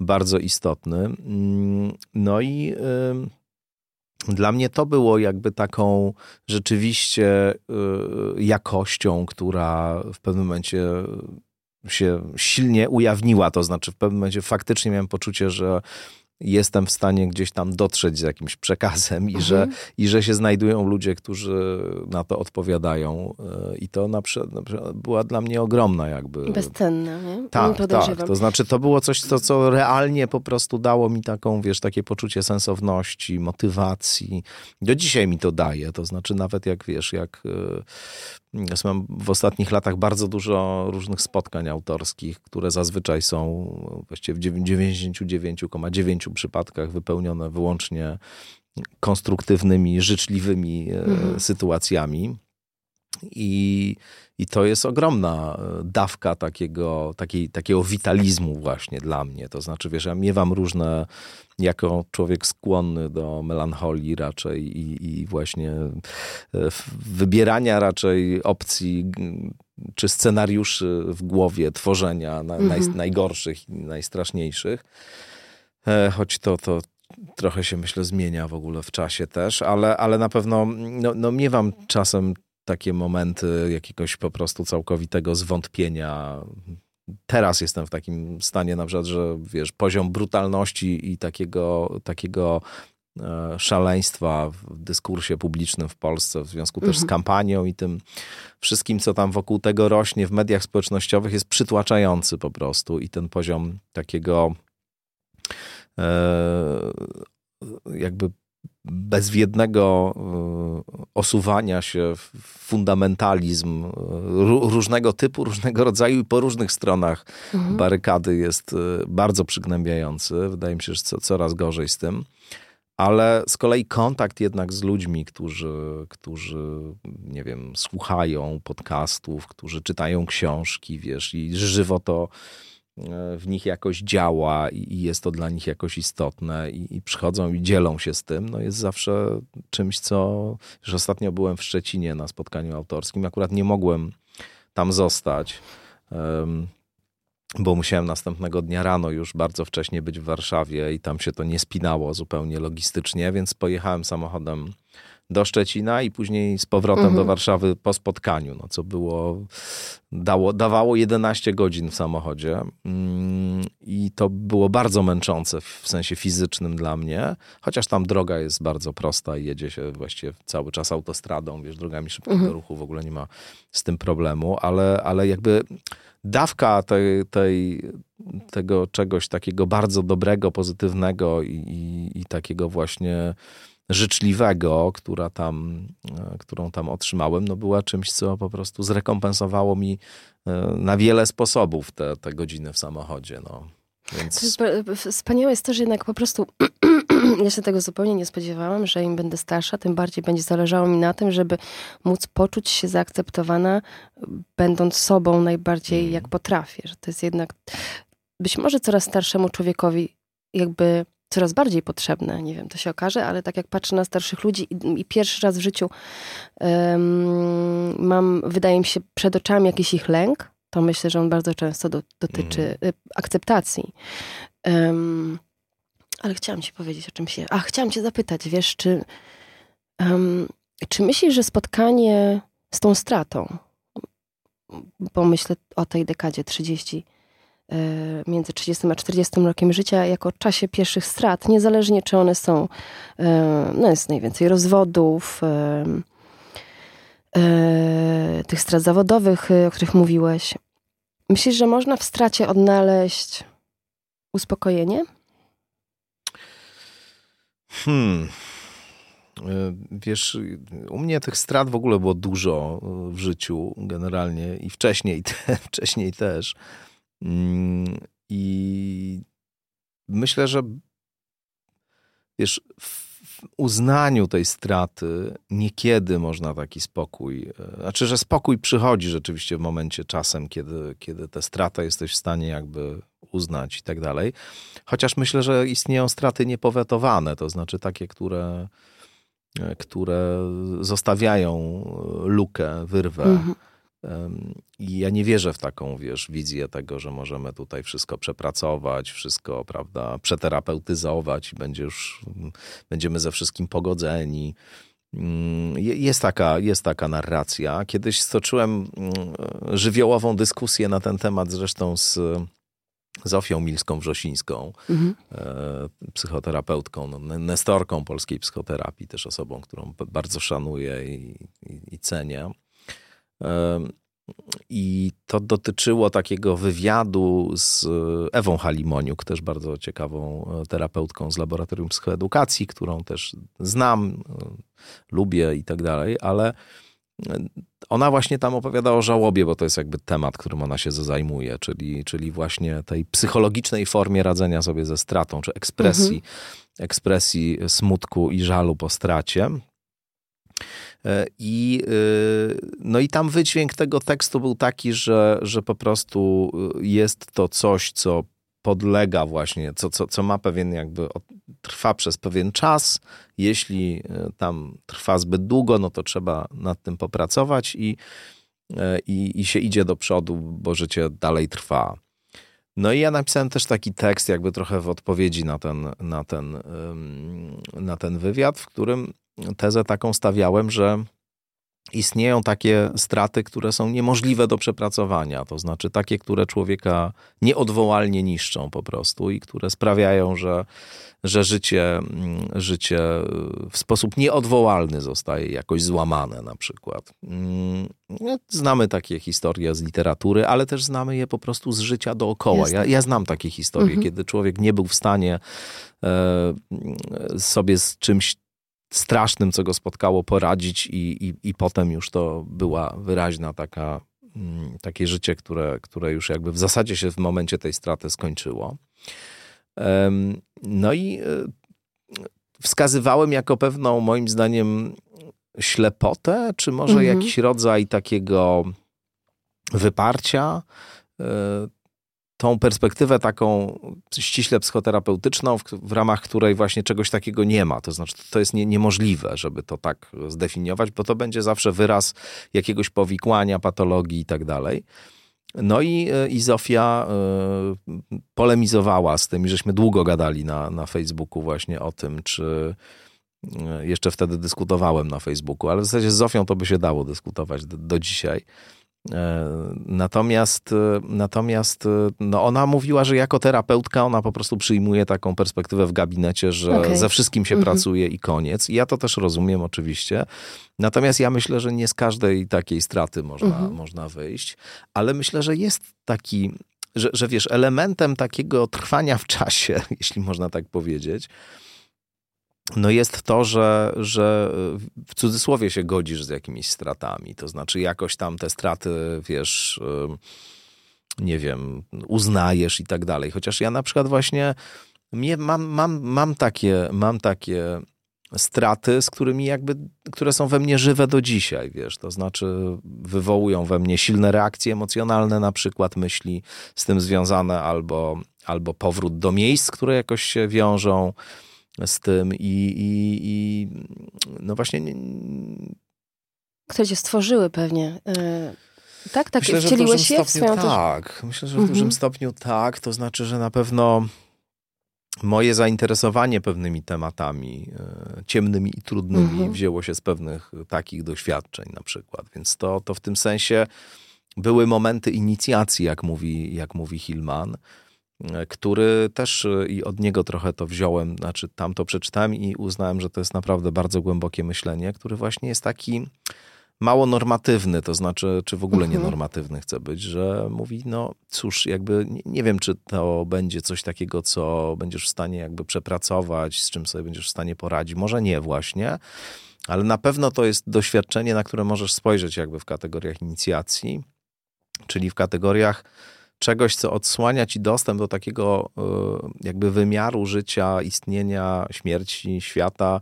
bardzo istotny. Mm, no i dla mnie to było jakby taką rzeczywiście y, jakością, która w pewnym momencie się silnie ujawniła. To znaczy, w pewnym momencie faktycznie miałem poczucie, że jestem w stanie gdzieś tam dotrzeć z jakimś przekazem i, mhm. że, i że się znajdują ludzie, którzy na to odpowiadają. E, I to na przykład, na przykład była dla mnie ogromna jakby...
Bezcenne, nie?
Tak, tak. To znaczy to było coś, co, co realnie po prostu dało mi taką, wiesz, takie poczucie sensowności, motywacji. Do dzisiaj mi to daje. To znaczy nawet jak, wiesz, jak e, ja mam w ostatnich latach bardzo dużo różnych spotkań autorskich, które zazwyczaj są właściwie w 99,9 przypadkach wypełnione wyłącznie konstruktywnymi, życzliwymi e, mhm. sytuacjami. I, I to jest ogromna e, dawka takiego, takiej, takiego witalizmu właśnie dla mnie. To znaczy, wiesz, ja miewam różne, jako człowiek skłonny do melancholii raczej i, i właśnie e, wybierania raczej opcji czy scenariuszy w głowie, tworzenia na, naj, mhm. najgorszych i najstraszniejszych. E, choć to, to trochę się myślę zmienia w ogóle w czasie też, ale, ale na pewno no, no miewam czasem takie momenty jakiegoś po prostu całkowitego zwątpienia. Teraz jestem w takim stanie na przykład, że wiesz, poziom brutalności i takiego, takiego e, szaleństwa w dyskursie publicznym w Polsce w związku też z mhm. kampanią i tym wszystkim, co tam wokół tego rośnie w mediach społecznościowych jest przytłaczający po prostu i ten poziom takiego e, jakby bezwiednego e, osuwania się w fundamentalizm e, różnego typu, różnego rodzaju i po różnych stronach mhm. barykady jest e, bardzo przygnębiający. Wydaje mi się, że coraz gorzej z tym. Ale z kolei kontakt jednak z ludźmi, którzy, którzy, nie wiem, słuchają podcastów, którzy czytają książki, wiesz, i żywo to w nich jakoś działa i jest to dla nich jakoś istotne i, i przychodzą i dzielą się z tym, no jest zawsze czymś, co... Już ostatnio byłem w Szczecinie na spotkaniu autorskim, akurat nie mogłem tam zostać, bo musiałem następnego dnia rano już bardzo wcześnie być w Warszawie i tam się to nie spinało zupełnie logistycznie, więc pojechałem samochodem do Szczecina i później z powrotem mhm. do Warszawy po spotkaniu, no, co było, dało, dawało 11 godzin w samochodzie mm, i to było bardzo męczące w sensie fizycznym dla mnie, chociaż tam droga jest bardzo prosta i jedzie się właściwie cały czas autostradą, wiesz, drogami szybkiego mhm. ruchu, w ogóle nie ma z tym problemu, ale, ale jakby dawka tej, tej, tego czegoś takiego bardzo dobrego, pozytywnego i, i, i takiego właśnie życzliwego, która tam, e, którą tam otrzymałem, no była czymś, co po prostu zrekompensowało mi e, na wiele sposobów te, te godziny w samochodzie. No. Więc...
Wspaniałe jest to, że jednak po prostu ja się tego zupełnie nie spodziewałam, że im będę starsza, tym bardziej będzie zależało mi na tym, żeby móc poczuć się zaakceptowana, będąc sobą najbardziej mm. jak potrafię. Że to jest jednak być może coraz starszemu człowiekowi jakby coraz bardziej potrzebne. Nie wiem, to się okaże, ale tak jak patrzę na starszych ludzi i, i pierwszy raz w życiu um, mam, wydaje mi się, przed oczami jakiś ich lęk, to myślę, że on bardzo często do, dotyczy mm. akceptacji. Um, ale chciałam ci powiedzieć o czymś. A, chciałam cię zapytać, wiesz, czy, um, czy myślisz, że spotkanie z tą stratą, bo myślę o tej dekadzie 30 E, między 30 a 40 rokiem życia jako czasie pierwszych strat, niezależnie czy one są, e, no jest najwięcej rozwodów, e, tych strat zawodowych, o których mówiłeś. Myślisz, że można w stracie odnaleźć uspokojenie?
Hmm. Wiesz, u mnie tych strat w ogóle było dużo w życiu generalnie i wcześniej, te, wcześniej też. Mm, I myślę, że wiesz, w uznaniu tej straty niekiedy można taki spokój, e, znaczy, że spokój przychodzi rzeczywiście w momencie czasem, kiedy, kiedy tę stratę jesteś w stanie jakby uznać i tak dalej. Chociaż myślę, że istnieją straty niepowetowane, to znaczy takie, które, e, które zostawiają lukę, wyrwę. Mhm i ja nie wierzę w taką, wiesz, wizję tego, że możemy tutaj wszystko przepracować, wszystko, prawda, przeterapeutyzować i będzie już, będziemy ze wszystkim pogodzeni. Mm, jest taka, jest taka narracja. Kiedyś stoczyłem mm, żywiołową dyskusję na ten temat zresztą z Zofią Milską-Wrzosińską, mhm. E, psychoterapeutką, no, nestorką polskiej psychoterapii, też osobą, którą bardzo szanuję i, i, i cenię. I to dotyczyło takiego wywiadu z Ewą Halimoniuk, też bardzo ciekawą e, terapeutką z Laboratorium Psychoedukacji, którą też znam, e, lubię i tak dalej, ale e, ona właśnie tam opowiada o żałobie, bo to jest jakby temat, którym ona się zajmuje, czyli, czyli właśnie tej psychologicznej formie radzenia sobie ze stratą, czy ekspresji, mhm. ekspresji smutku i żalu po stracie. E, I, y, no i tam wydźwięk tego tekstu był taki, że, że po prostu y, jest to coś, co podlega właśnie, co, co, co ma pewien jakby, trwa przez pewien czas. Jeśli y, tam trwa zbyt długo, no to trzeba nad tym popracować i, i, i się idzie do przodu, bo życie dalej trwa. No i ja napisałem też taki tekst, jakby trochę w odpowiedzi na ten, na ten, na ten wywiad, w którym tezę taką stawiałem, że istnieją takie straty, które są niemożliwe do przepracowania, to znaczy takie, które człowieka nieodwołalnie niszczą po prostu i które sprawiają, że, że życie, mm, życie w sposób nieodwołalny zostaje jakoś złamane na przykład. Mm, no, znamy takie historie z literatury, ale też znamy je po prostu z życia dookoła. Ja, ja znam takie historie, mhm. kiedy człowiek nie był w stanie e, sobie z czymś strasznym, co go spotkało, poradzić i, i, i potem już to była wyraźna taka, mm, takie życie, które, które już jakby w zasadzie się w momencie tej straty skończyło. No i e, wskazywałem jako pewną, moim zdaniem, ślepotę, czy może mhm. jakiś rodzaj takiego wyparcia e, tą perspektywę taką ściśle psychoterapeutyczną, w, w, ramach której właśnie czegoś takiego nie ma. To znaczy, to jest nie, niemożliwe, żeby to tak zdefiniować, bo to będzie zawsze wyraz jakiegoś powikłania, patologii i tak dalej. No i, i Zofia y, polemizowała z tym, i żeśmy długo gadali na, na Facebooku właśnie o tym, czy y, jeszcze wtedy dyskutowałem na Facebooku, ale w zasadzie z Zofią to by się dało dyskutować do, do dzisiaj E, natomiast, e, natomiast e, no ona mówiła, że jako terapeutka ona po prostu przyjmuje taką perspektywę w gabinecie, że okay. ze wszystkim się mhm. pracuje i koniec. I ja to też rozumiem oczywiście. Natomiast ja myślę, że nie z każdej takiej straty można, mhm. można wyjść, ale myślę, że jest taki, że, że wiesz, elementem takiego trwania w czasie, jeśli można tak powiedzieć, no jest to, że, że w cudzysłowie się godzisz z jakimiś stratami. To znaczy jakoś tam te straty, wiesz, nie wiem, uznajesz i tak dalej. Chociaż ja na przykład właśnie mam, mam, mam, takie, mam takie straty, z którymi jakby, które są we mnie żywe do dzisiaj, wiesz, to znaczy wywołują we mnie silne reakcje emocjonalne, na przykład myśli z tym związane albo, albo powrót do miejsc, które jakoś się wiążą, z tym i, i, i no właśnie...
Które cię stworzyły pewnie. E, tak, tak,
myślę, wcieliłeś się w swoją Tak, też... myślę, że w mhm. dużym stopniu tak, to znaczy, że na pewno moje zainteresowanie pewnymi tematami e, ciemnymi i trudnymi mhm. wzięło się z pewnych takich doświadczeń na przykład, więc to, to w tym sensie były momenty inicjacji, jak mówi, jak mówi Hillman, który też y, i od niego trochę to wziąłem, znaczy tam to przeczytałem i uznałem, że to jest naprawdę bardzo głębokie myślenie, który właśnie jest taki mało normatywny, to znaczy, czy w ogóle mhm. nienormatywny chce być, że mówi, no cóż, jakby nie, nie, wiem, czy to będzie coś takiego, co będziesz w stanie jakby przepracować, z czym sobie będziesz w stanie poradzić. Może nie właśnie, ale na pewno to jest doświadczenie, na które możesz spojrzeć jakby w kategoriach inicjacji, czyli w kategoriach czegoś, co odsłania ci dostęp do takiego jakby wymiaru życia, istnienia, śmierci, świata,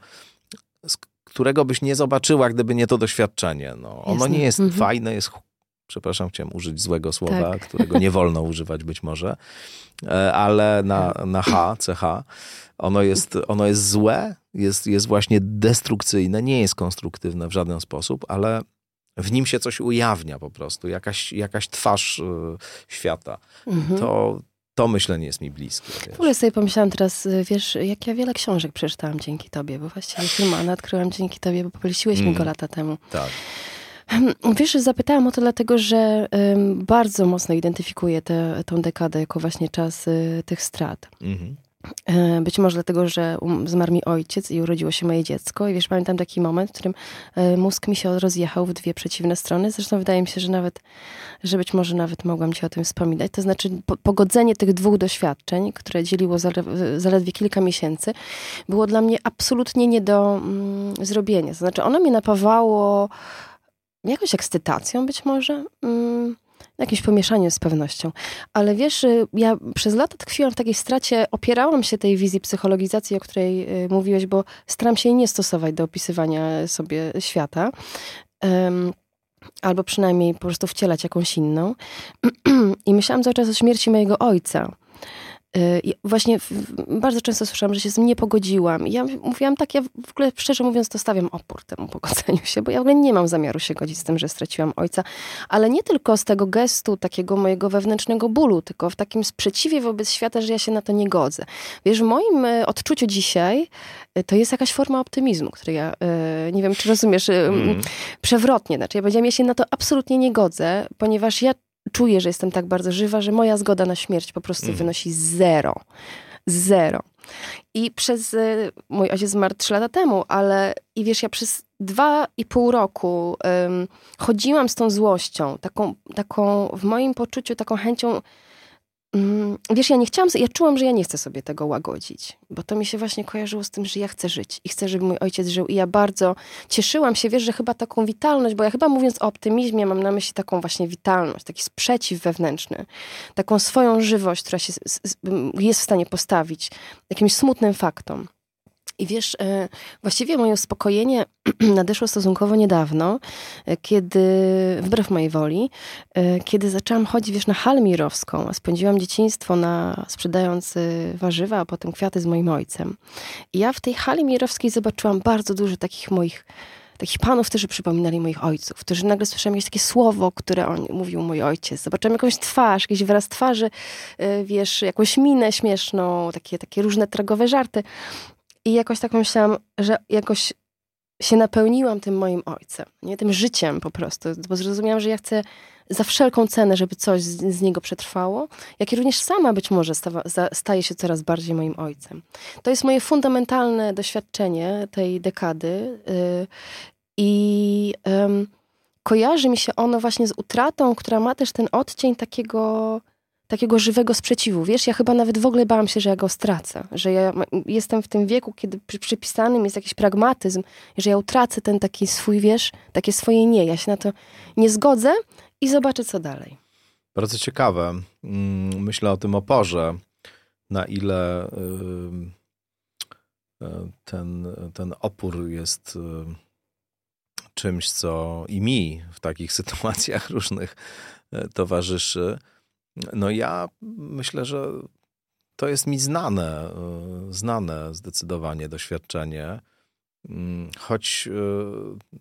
którego byś nie zobaczyła, gdyby nie to doświadczenie. No, ono nie jest mhm. fajne, jest przepraszam, chciałem użyć złego słowa, tak. którego nie wolno używać być może, e, ale na, na H, CH, ono jest, ono jest złe, jest, jest właśnie destrukcyjne, nie jest konstruktywne w żaden sposób, ale w nim się coś ujawnia po prostu, jakaś, jakaś twarz y, świata. Mhm. To, to myślenie jest mi bliskie.
Wiesz. W ogóle sobie pomyślałam teraz, y, wiesz, jak ja wiele książek przeczytałam dzięki tobie, bo właściwie Filmana odkryłam dzięki tobie, bo poleciłeś mm. mi go lata temu.
Tak.
Wiesz, zapytałam o to dlatego, że um, bardzo mocno identyfikuję tę dekadę jako właśnie czas y, tych strat. Mhm. E, być może dlatego, że um, zmarł mi ojciec i urodziło się moje dziecko. I wiesz, pamiętam taki moment, w którym e, mózg mi się rozjechał w dwie przeciwne strony. Zresztą wydaje mi się, że nawet, że być może nawet mogłam ci o tym wspominać. To znaczy pogodzenie tych dwóch doświadczeń, które dzieliło zaledwie kilka miesięcy, było dla mnie absolutnie nie do mm, zrobienia. To znaczy ono mnie napawało jakąś ekscytacją być może. Mm jakimś pomieszaniu z pewnością. Ale wiesz, y, ja przez lata tkwiłam w takiej stracie, opierałam się tej wizji psychologizacji, o której y, mówiłeś, bo staram się jej nie stosować do opisywania sobie świata. Um, albo przynajmniej po prostu wcielać jakąś inną. I myślałam cały czas o śmierci mojego ojca. Y, właśnie bardzo często słyszałam, że się z tym nie pogodziłam. I ja mówiłam tak, ja w ogóle szczerze mówiąc to stawiam opór temu pogodzeniu się, bo ja w ogóle nie mam zamiaru się godzić z tym, że straciłam ojca, ale nie tylko z tego gestu, takiego mojego wewnętrznego bólu, tylko w takim sprzeciwie wobec świata, że ja się na to nie godzę. Wiesz, w moim y, odczuciu dzisiaj y, to jest jakaś forma optymizmu, który ja, nie wiem, czy rozumiesz, mm. przewrotnie. Znaczy, ja powiedziałam, ja się na to absolutnie nie godzę, ponieważ ja czuję, że jestem tak bardzo żywa, że moja zgoda na śmierć po prostu mm. wynosi zero. Zero. I przez. Y, mój ojciec zmarł trzy lata temu, ale i wiesz, ja przez dwa i pół roku chodziłam z tą złością, taką, taką w moim poczuciu, taką chęcią wiesz, ja nie chciałam, ja czułam, że ja nie chcę sobie tego łagodzić, bo to mi się właśnie kojarzyło z tym, że ja chcę żyć i chcę, żeby mój ojciec żył. I ja bardzo cieszyłam się, wiesz, że chyba taką witalność, bo ja chyba mówiąc o optymizmie, mam na myśli taką właśnie witalność, taki sprzeciw wewnętrzny, taką swoją żywość, która się jest w stanie postawić jakimś smutnym faktom. I wiesz, e, właściwie moje uspokojenie nadeszło stosunkowo niedawno, e, kiedy, wbrew mojej woli, e, kiedy zaczęłam chodzić, wiesz, na halę mirowską. Spędziłam dzieciństwo na sprzedając warzywa, a potem kwiaty z moim ojcem. I ja w tej hali mirowskiej zobaczyłam bardzo dużo takich moich takich panów, którzy przypominali moich ojców, którzy nagle słyszałem jakieś takie słowo, które on mówił mój ojciec. Zobaczyłam jakąś twarz, jakiś wyraz twarzy, wiesz, jakąś minę śmieszną, takie, takie różne tragowe żarty. I jakoś tak myślałam, że jakoś się napełniłam tym moim ojcem, nie? tym życiem po prostu, bo zrozumiałam, że ja chcę za wszelką cenę, żeby coś z, z niego przetrwało, jak i również sama być może stawa, staje się coraz bardziej moim ojcem. To jest moje fundamentalne doświadczenie tej dekady yy, i yy, kojarzy mi się ono właśnie z utratą, która ma też ten odcień takiego takiego żywego sprzeciwu. Wiesz, ja chyba nawet w ogóle bałam się, że ja go stracę, że ja jestem w tym wieku, kiedy przy, przypisanym jest jakiś pragmatyzm, że ja utracę ten taki swój, wiesz, takie swoje nie. Ja się na to nie zgodzę i zobaczę, co dalej.
Bardzo ciekawe. Mm, myślę o tym oporze, na ile y, y, ten, ten opór jest y, czymś, co i mi w takich sytuacjach różnych towarzyszy. No ja myślę, że to jest mi znane, e, znane zdecydowanie doświadczenie. Mm, choć e,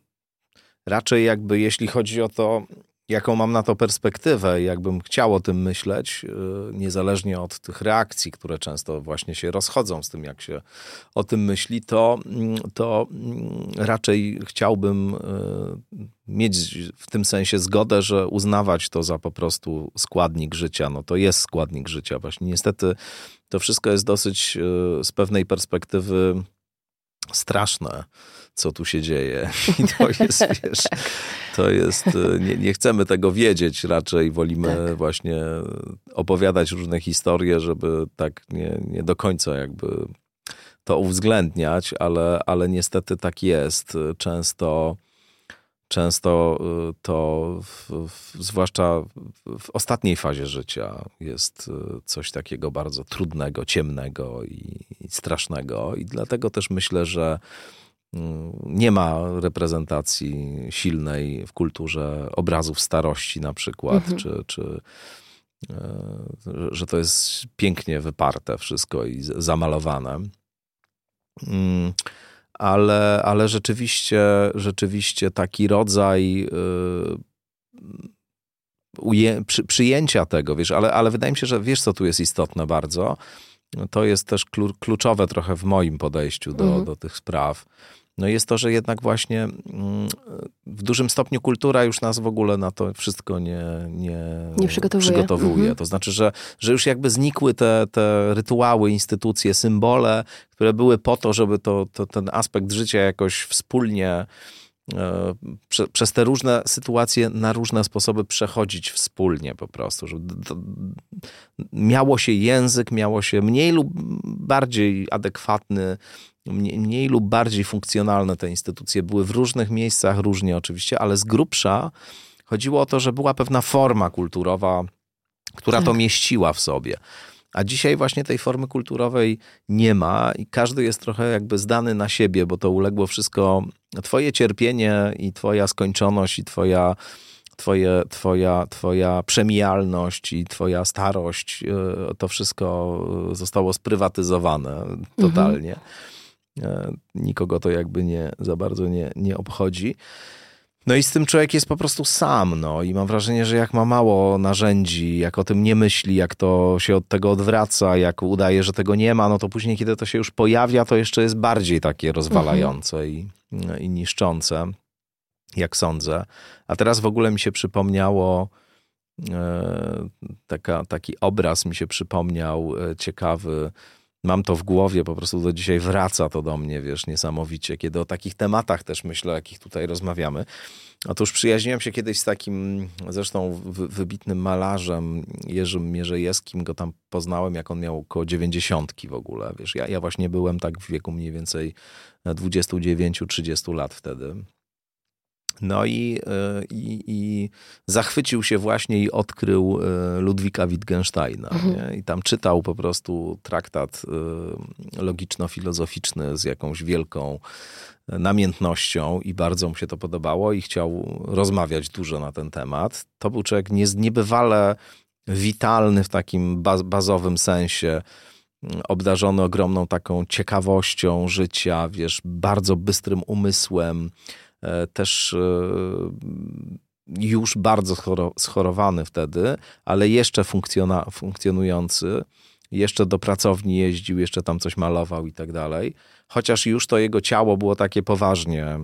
raczej jakby jeśli chodzi o to, jaką mam na to perspektywę, jakbym chciał o tym myśleć, y, niezależnie od tych reakcji, które często właśnie się rozchodzą z tym, jak się o tym myśli, to, mm, to mm, raczej chciałbym y, mieć w tym sensie zgodę, że uznawać to za po prostu składnik życia. No to jest składnik życia. Właśnie niestety to wszystko jest dosyć y, z pewnej perspektywy straszne co tu się dzieje. I to jest, wiesz, to jest, e, nie, nie chcemy tego wiedzieć, raczej wolimy tak. właśnie opowiadać różne historie, żeby tak nie, nie do końca jakby to uwzględniać, ale, ale niestety tak jest. Często często y, to, w, w, zwłaszcza w ostatniej fazie życia, jest y, coś takiego bardzo trudnego, ciemnego i, i strasznego. I dlatego też myślę, że mm, nie ma reprezentacji silnej w kulturze obrazów starości na przykład, mhm. czy, czy że to jest pięknie wyparte wszystko i zamalowane. Ale, ale rzeczywiście, rzeczywiście taki rodzaj y, uje, przy, przyjęcia tego, wiesz, ale, ale wydaje mi się, że wiesz, co tu jest istotne bardzo. To jest też kluczowe trochę w moim podejściu do, mhm. do tych spraw no jest to, że jednak właśnie mm, w dużym stopniu kultura już nas w ogóle na to wszystko nie, nie,
nie przygotowuje.
przygotowuje. Mhm. To znaczy, że, że już jakby znikły te, te rytuały, instytucje, symbole, które były po to, żeby to, to ten aspekt życia jakoś wspólnie e, Prze, przez te różne sytuacje na różne sposoby przechodzić wspólnie po prostu. Żeby miało się język, miało się mniej lub bardziej adekwatny mniej, lub bardziej funkcjonalne te instytucje były w różnych miejscach, różnie oczywiście, ale z grubsza chodziło o to, że była pewna forma kulturowa, która tak. to mieściła w sobie. A dzisiaj właśnie tej formy kulturowej nie ma i każdy jest trochę jakby zdany na siebie, bo to uległo wszystko, twoje cierpienie i twoja skończoność i twoja, twoje, twoja, twoja przemijalność i twoja starość, e, to wszystko zostało sprywatyzowane totalnie. Mhm. E, nikogo to jakby nie za bardzo nie, nie obchodzi. No i z tym człowiek jest po prostu sam, no i mam wrażenie, że jak ma mało narzędzi, jak o tym nie myśli, jak to się od tego odwraca, jak udaje, że tego nie ma, no to później, kiedy to się już pojawia, to jeszcze jest bardziej takie rozwalające mhm. i, i niszczące, jak sądzę. A teraz w ogóle mi się przypomniało, e, taka, taki obraz mi się przypomniał e, ciekawy, mam to w głowie, po prostu do dzisiaj wraca to do mnie, wiesz, niesamowicie, kiedy o takich tematach też myślę, o jakich tutaj rozmawiamy. Otóż przyjaźniłem się kiedyś z takim zresztą wybitnym malarzem Jerzym Mierzejewskim, go tam poznałem, jak on miał około dziewięćdziesiątki w ogóle, wiesz, ja, ja właśnie byłem tak w wieku mniej więcej 29-30 lat wtedy. No i, e, i, i, zachwycił się właśnie i odkrył e, Ludwika Wittgensteina. Mhm. I tam czytał po prostu traktat e, logiczno-filozoficzny z jakąś wielką namiętnością i bardzo mu się to podobało i chciał rozmawiać dużo na ten temat. To był człowiek niebywale witalny w takim bazowym sensie obdarzony ogromną taką ciekawością życia, wiesz, bardzo bystrym umysłem, też e, już bardzo schorowany wtedy, ale jeszcze funkcjonujący, jeszcze do pracowni jeździł, jeszcze tam coś malował i tak dalej. Chociaż już to jego ciało było takie poważnie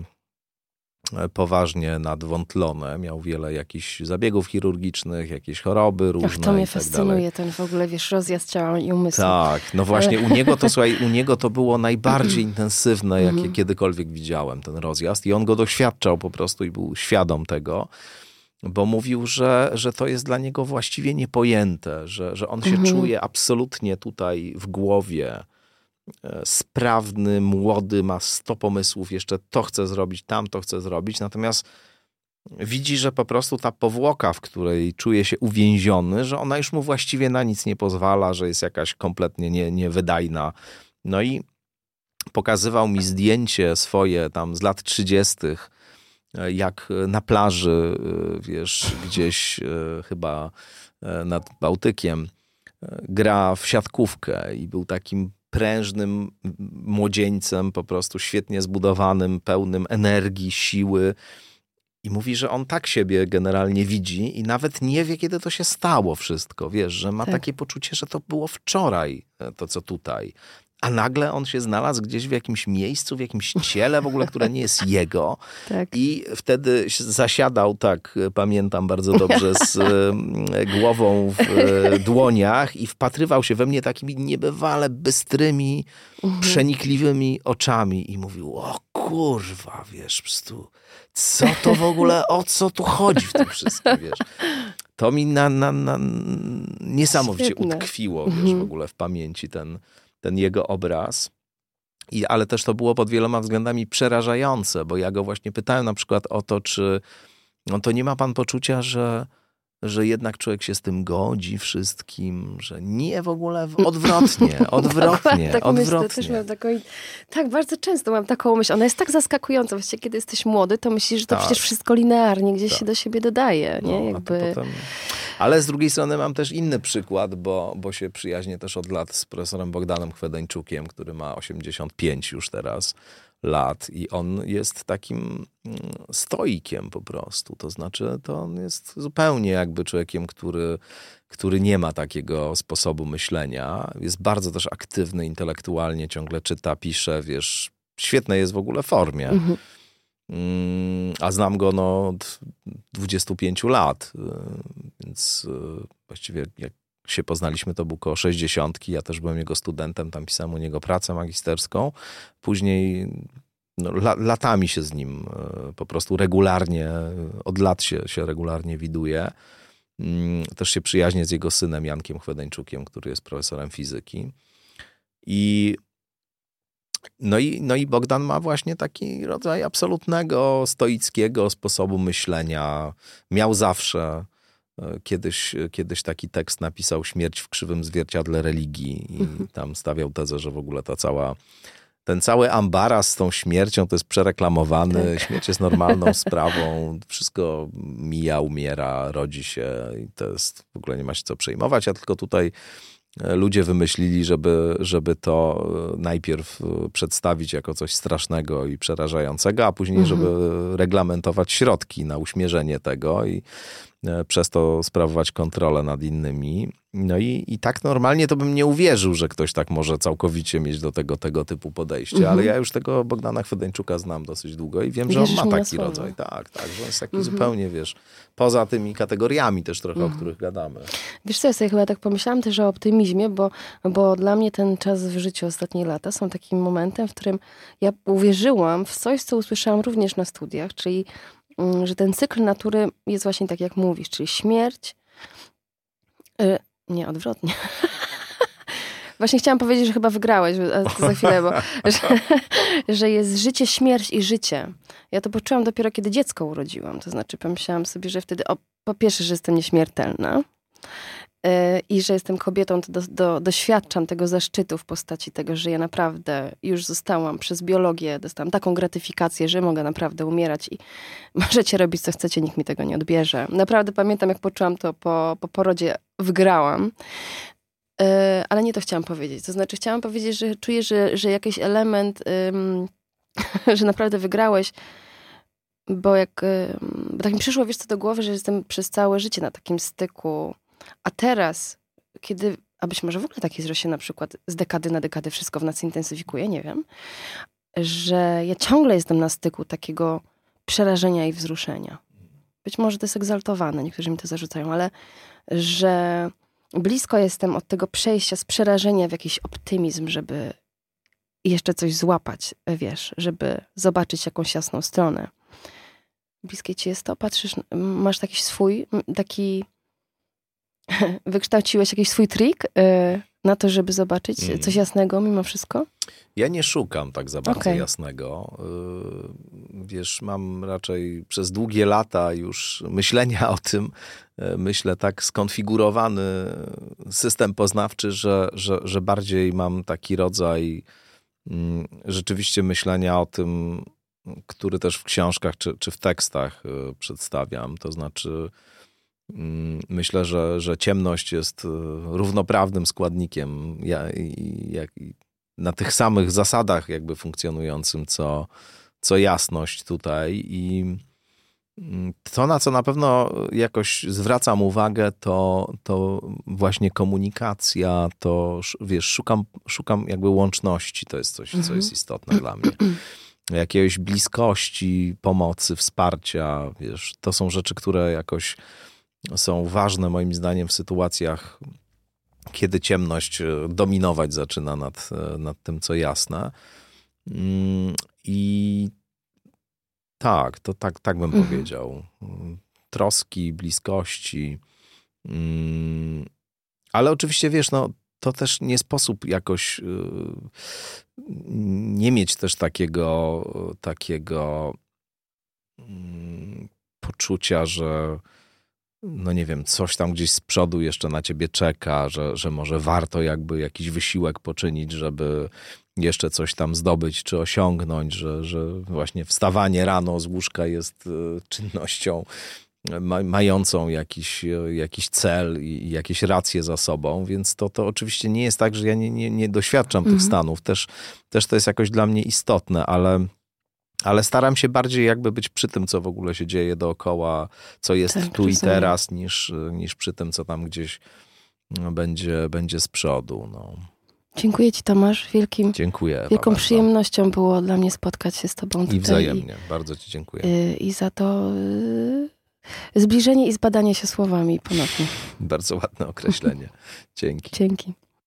poważnie nadwątlone, miał wiele jakichś zabiegów chirurgicznych, jakieś choroby różne. Ach,
to mnie tak fascynuje, dalej. ten w ogóle, wiesz, rozjazd ciała i umysłu.
Tak, no właśnie, Ale... u niego to, słuchaj, u niego to było najbardziej intensywne, jakie mhm. kiedykolwiek widziałem, ten rozjazd i on go doświadczał po prostu i był świadom tego, bo mówił, że, że to jest dla niego właściwie niepojęte, że, że on się mhm. czuje absolutnie tutaj w głowie, sprawny, młody, ma sto pomysłów, jeszcze to chce zrobić, tam to chce zrobić, natomiast widzi, że po prostu ta powłoka, w której czuje się uwięziony, że ona już mu właściwie na nic nie pozwala, że jest jakaś kompletnie nie, niewydajna. No i pokazywał mi zdjęcie swoje tam z lat trzydziestych, e, jak na plaży, e, wiesz, gdzieś chyba nad Bałtykiem, gra w siatkówkę i był takim prężnym młodzieńcem, po prostu świetnie zbudowanym, pełnym energii, siły. I mówi, że on tak siebie generalnie widzi i nawet nie wie, kiedy to się stało wszystko. Wiesz, że ma tak. takie poczucie, że to było wczoraj, e, to co tutaj a nagle on się znalazł gdzieś w jakimś miejscu, w jakimś ciele w ogóle, które nie jest jego. Tak. I wtedy zasiadał, tak pamiętam bardzo dobrze, z głową w e, dłoniach i wpatrywał się we mnie takimi niebywale bystrymi, mhm. przenikliwymi oczami i mówił, o kurwa, wiesz, po prostu, co to w ogóle, o co tu chodzi w tym wszystkim, wiesz. To mi na, na, na niesamowicie Świetne. utkwiło, wiesz, w mhm. ogóle w pamięci ten ten jego obraz. I, ale też to było pod wieloma względami przerażające, bo ja go właśnie pytałem na przykład o to, czy no to nie ma pan poczucia, że że jednak człowiek się z tym godzi wszystkim, że nie w ogóle odwrotnie, odwrotnie, tak odwrotnie. Myślę, też
mam taką, tak, bardzo często mam taką myśl. Ona jest tak zaskakująca. Właściwie, kiedy jesteś młody, to myślisz, że to tak. przecież wszystko linearnie gdzieś tak. się do siebie dodaje. Nie? No, Jakby... Potem...
Ale z drugiej strony mam też inny przykład, bo, bo się przyjaźnię też od lat z profesorem Bogdanem Chwedeńczukiem, który ma 85 już teraz lat i on jest takim mm, stoikiem po prostu. To znaczy, to on jest zupełnie jakby człowiekiem, który, który nie ma takiego sposobu myślenia. Jest bardzo też aktywny intelektualnie, ciągle czyta, pisze, wiesz, świetnej jest w ogóle formie. Mhm. Mm, a znam go no, od 25 lat, y, więc y, właściwie jak się poznaliśmy, to był około 60. Ja też byłem jego studentem, tam pisałem u niego pracę magisterską. Później no, latami się z nim e, po prostu regularnie, od lat się, się regularnie widuje. Mm, też się przyjaźnię z jego synem Jankiem Chwedeńczukiem, który jest profesorem fizyki. I no i, no i Bogdan ma właśnie taki rodzaj absolutnego, stoickiego sposobu myślenia. Miał zawsze. Kiedyś, kiedyś taki tekst napisał Śmierć w krzywym zwierciadle religii i mhm. tam stawiał tezę, że w ogóle ta cała ten cały ambaras z tą śmiercią to jest przereklamowany. Tak. Śmierć jest normalną sprawą. Wszystko mija, umiera, rodzi się i to jest w ogóle nie ma się co przejmować. A tylko tutaj e, ludzie wymyślili, żeby, żeby to e, najpierw e, przedstawić jako coś strasznego i przerażającego, a później, mhm. żeby reglamentować środki na uśmierzenie tego i przez to sprawować kontrolę nad innymi. No i, i tak normalnie to bym nie uwierzył, że ktoś tak może całkowicie mieć do tego tego typu podejście, mhm. ale ja już tego Bogdana Chwedeńczuka znam dosyć długo i wiem, że on ma taki rodzaj. Tak, tak, że on jest taki mhm. zupełnie, wiesz, poza tymi kategoriami też trochę, mhm. o których gadamy.
Wiesz co, ja sobie chyba tak pomyślałam też o optymizmie, bo, bo dla mnie ten czas w życiu ostatnie lata są takim momentem, w którym ja uwierzyłam w coś, co usłyszałam również na studiach, czyli że ten cykl natury jest właśnie tak, jak mówisz, czyli śmierć, y, nie, odwrotnie. Właśnie chciałam powiedzieć, że chyba wygrałeś za chwilę, bo że, że, jest życie, śmierć i życie. Ja to poczułam dopiero, kiedy dziecko urodziłam. To znaczy, pomyślałam sobie, że wtedy, o, po pierwsze, że jestem nieśmiertelna i że jestem kobietą, to do, do, doświadczam tego zaszczytu w postaci tego, że ja naprawdę już zostałam przez biologię, dostałam taką gratyfikację, że mogę naprawdę umierać i możecie robić, co chcecie, nikt mi tego nie odbierze. Naprawdę pamiętam, jak poczułam to po, po porodzie wygrałam. E, ale nie to chciałam powiedzieć. To znaczy, chciałam powiedzieć, że czuję, że, że jakiś element, że naprawdę wygrałeś, bo jak. Bo tak mi przyszło, wiesz co, do głowy, że jestem przez całe życie na takim styku. A teraz, kiedy. A być może w ogóle tak jest, że się na przykład z dekady na dekadę wszystko w nas intensyfikuje, nie wiem. Że ja ciągle jestem na styku takiego przerażenia i wzruszenia. Być może to jest egzaltowane, niektórzy mi to zarzucają, ale że blisko jestem od tego przejścia z przerażenia w jakiś optymizm, żeby jeszcze coś złapać, wiesz, żeby zobaczyć jakąś jasną stronę. Bliskie ci jest to? Patrzysz, masz taki swój, taki wykształciłeś jakiś swój trik y, na to, żeby zobaczyć mm. coś jasnego mimo wszystko?
Ja nie szukam tak za bardzo okay. jasnego. Y, wiesz, mam raczej przez długie lata już myślenia o tym, y, myślę tak skonfigurowany system poznawczy, że, że, że bardziej mam taki rodzaj mm, rzeczywiście myślenia o tym, który też w książkach czy, czy w tekstach przedstawiam. To znaczy, myślę, że, że ciemność jest e, równoprawnym składnikiem jak, na tych samych zasadach jakby funkcjonującym, co, co jasność tutaj. I mm, to, na co na pewno jakoś zwracam uwagę, to, to właśnie komunikacja, to wiesz, szukam, szukam jakby łączności, to jest coś, mhm. co jest istotne dla mnie. Jakiejś bliskości, pomocy, wsparcia, wiesz, to są rzeczy, które jakoś są ważne moim zdaniem w sytuacjach, kiedy ciemność e, dominować zaczyna nad, e, nad tym, co jasne. Mm, I tak, to tak, tak bym mhm. powiedział. Troski, bliskości. Mm, ale oczywiście wiesz, no, to też nie sposób jakoś nie mieć też takiego, takiego mm, poczucia, że no nie wiem, coś tam gdzieś z przodu jeszcze na ciebie czeka, że, że może warto jakby jakiś wysiłek poczynić, żeby jeszcze coś tam zdobyć czy osiągnąć, że, że właśnie wstawanie rano z łóżka jest e, czynnością ma, mającą jakiś, e, jakiś cel i, i, jakieś racje za sobą, więc to, to oczywiście nie jest tak, że ja nie, nie, nie doświadczam mhm. tych stanów. Też, też to jest jakoś dla mnie istotne, ale ale staram się bardziej jakby być przy tym, co w ogóle się dzieje dookoła, co jest tak, tu i teraz, niż, niż przy tym, co tam gdzieś no, będzie, będzie z przodu. No.
Dziękuję Ci, Tomasz. Wielkim,
dziękuję.
Wielką bardzo. przyjemnością było dla mnie spotkać się z Tobą tutaj.
I wzajemnie. I, bardzo Ci dziękuję.
Y, I za to y, zbliżenie i zbadanie się słowami ponownie.
Bardzo ładne określenie. Dzięki.
Dzięki.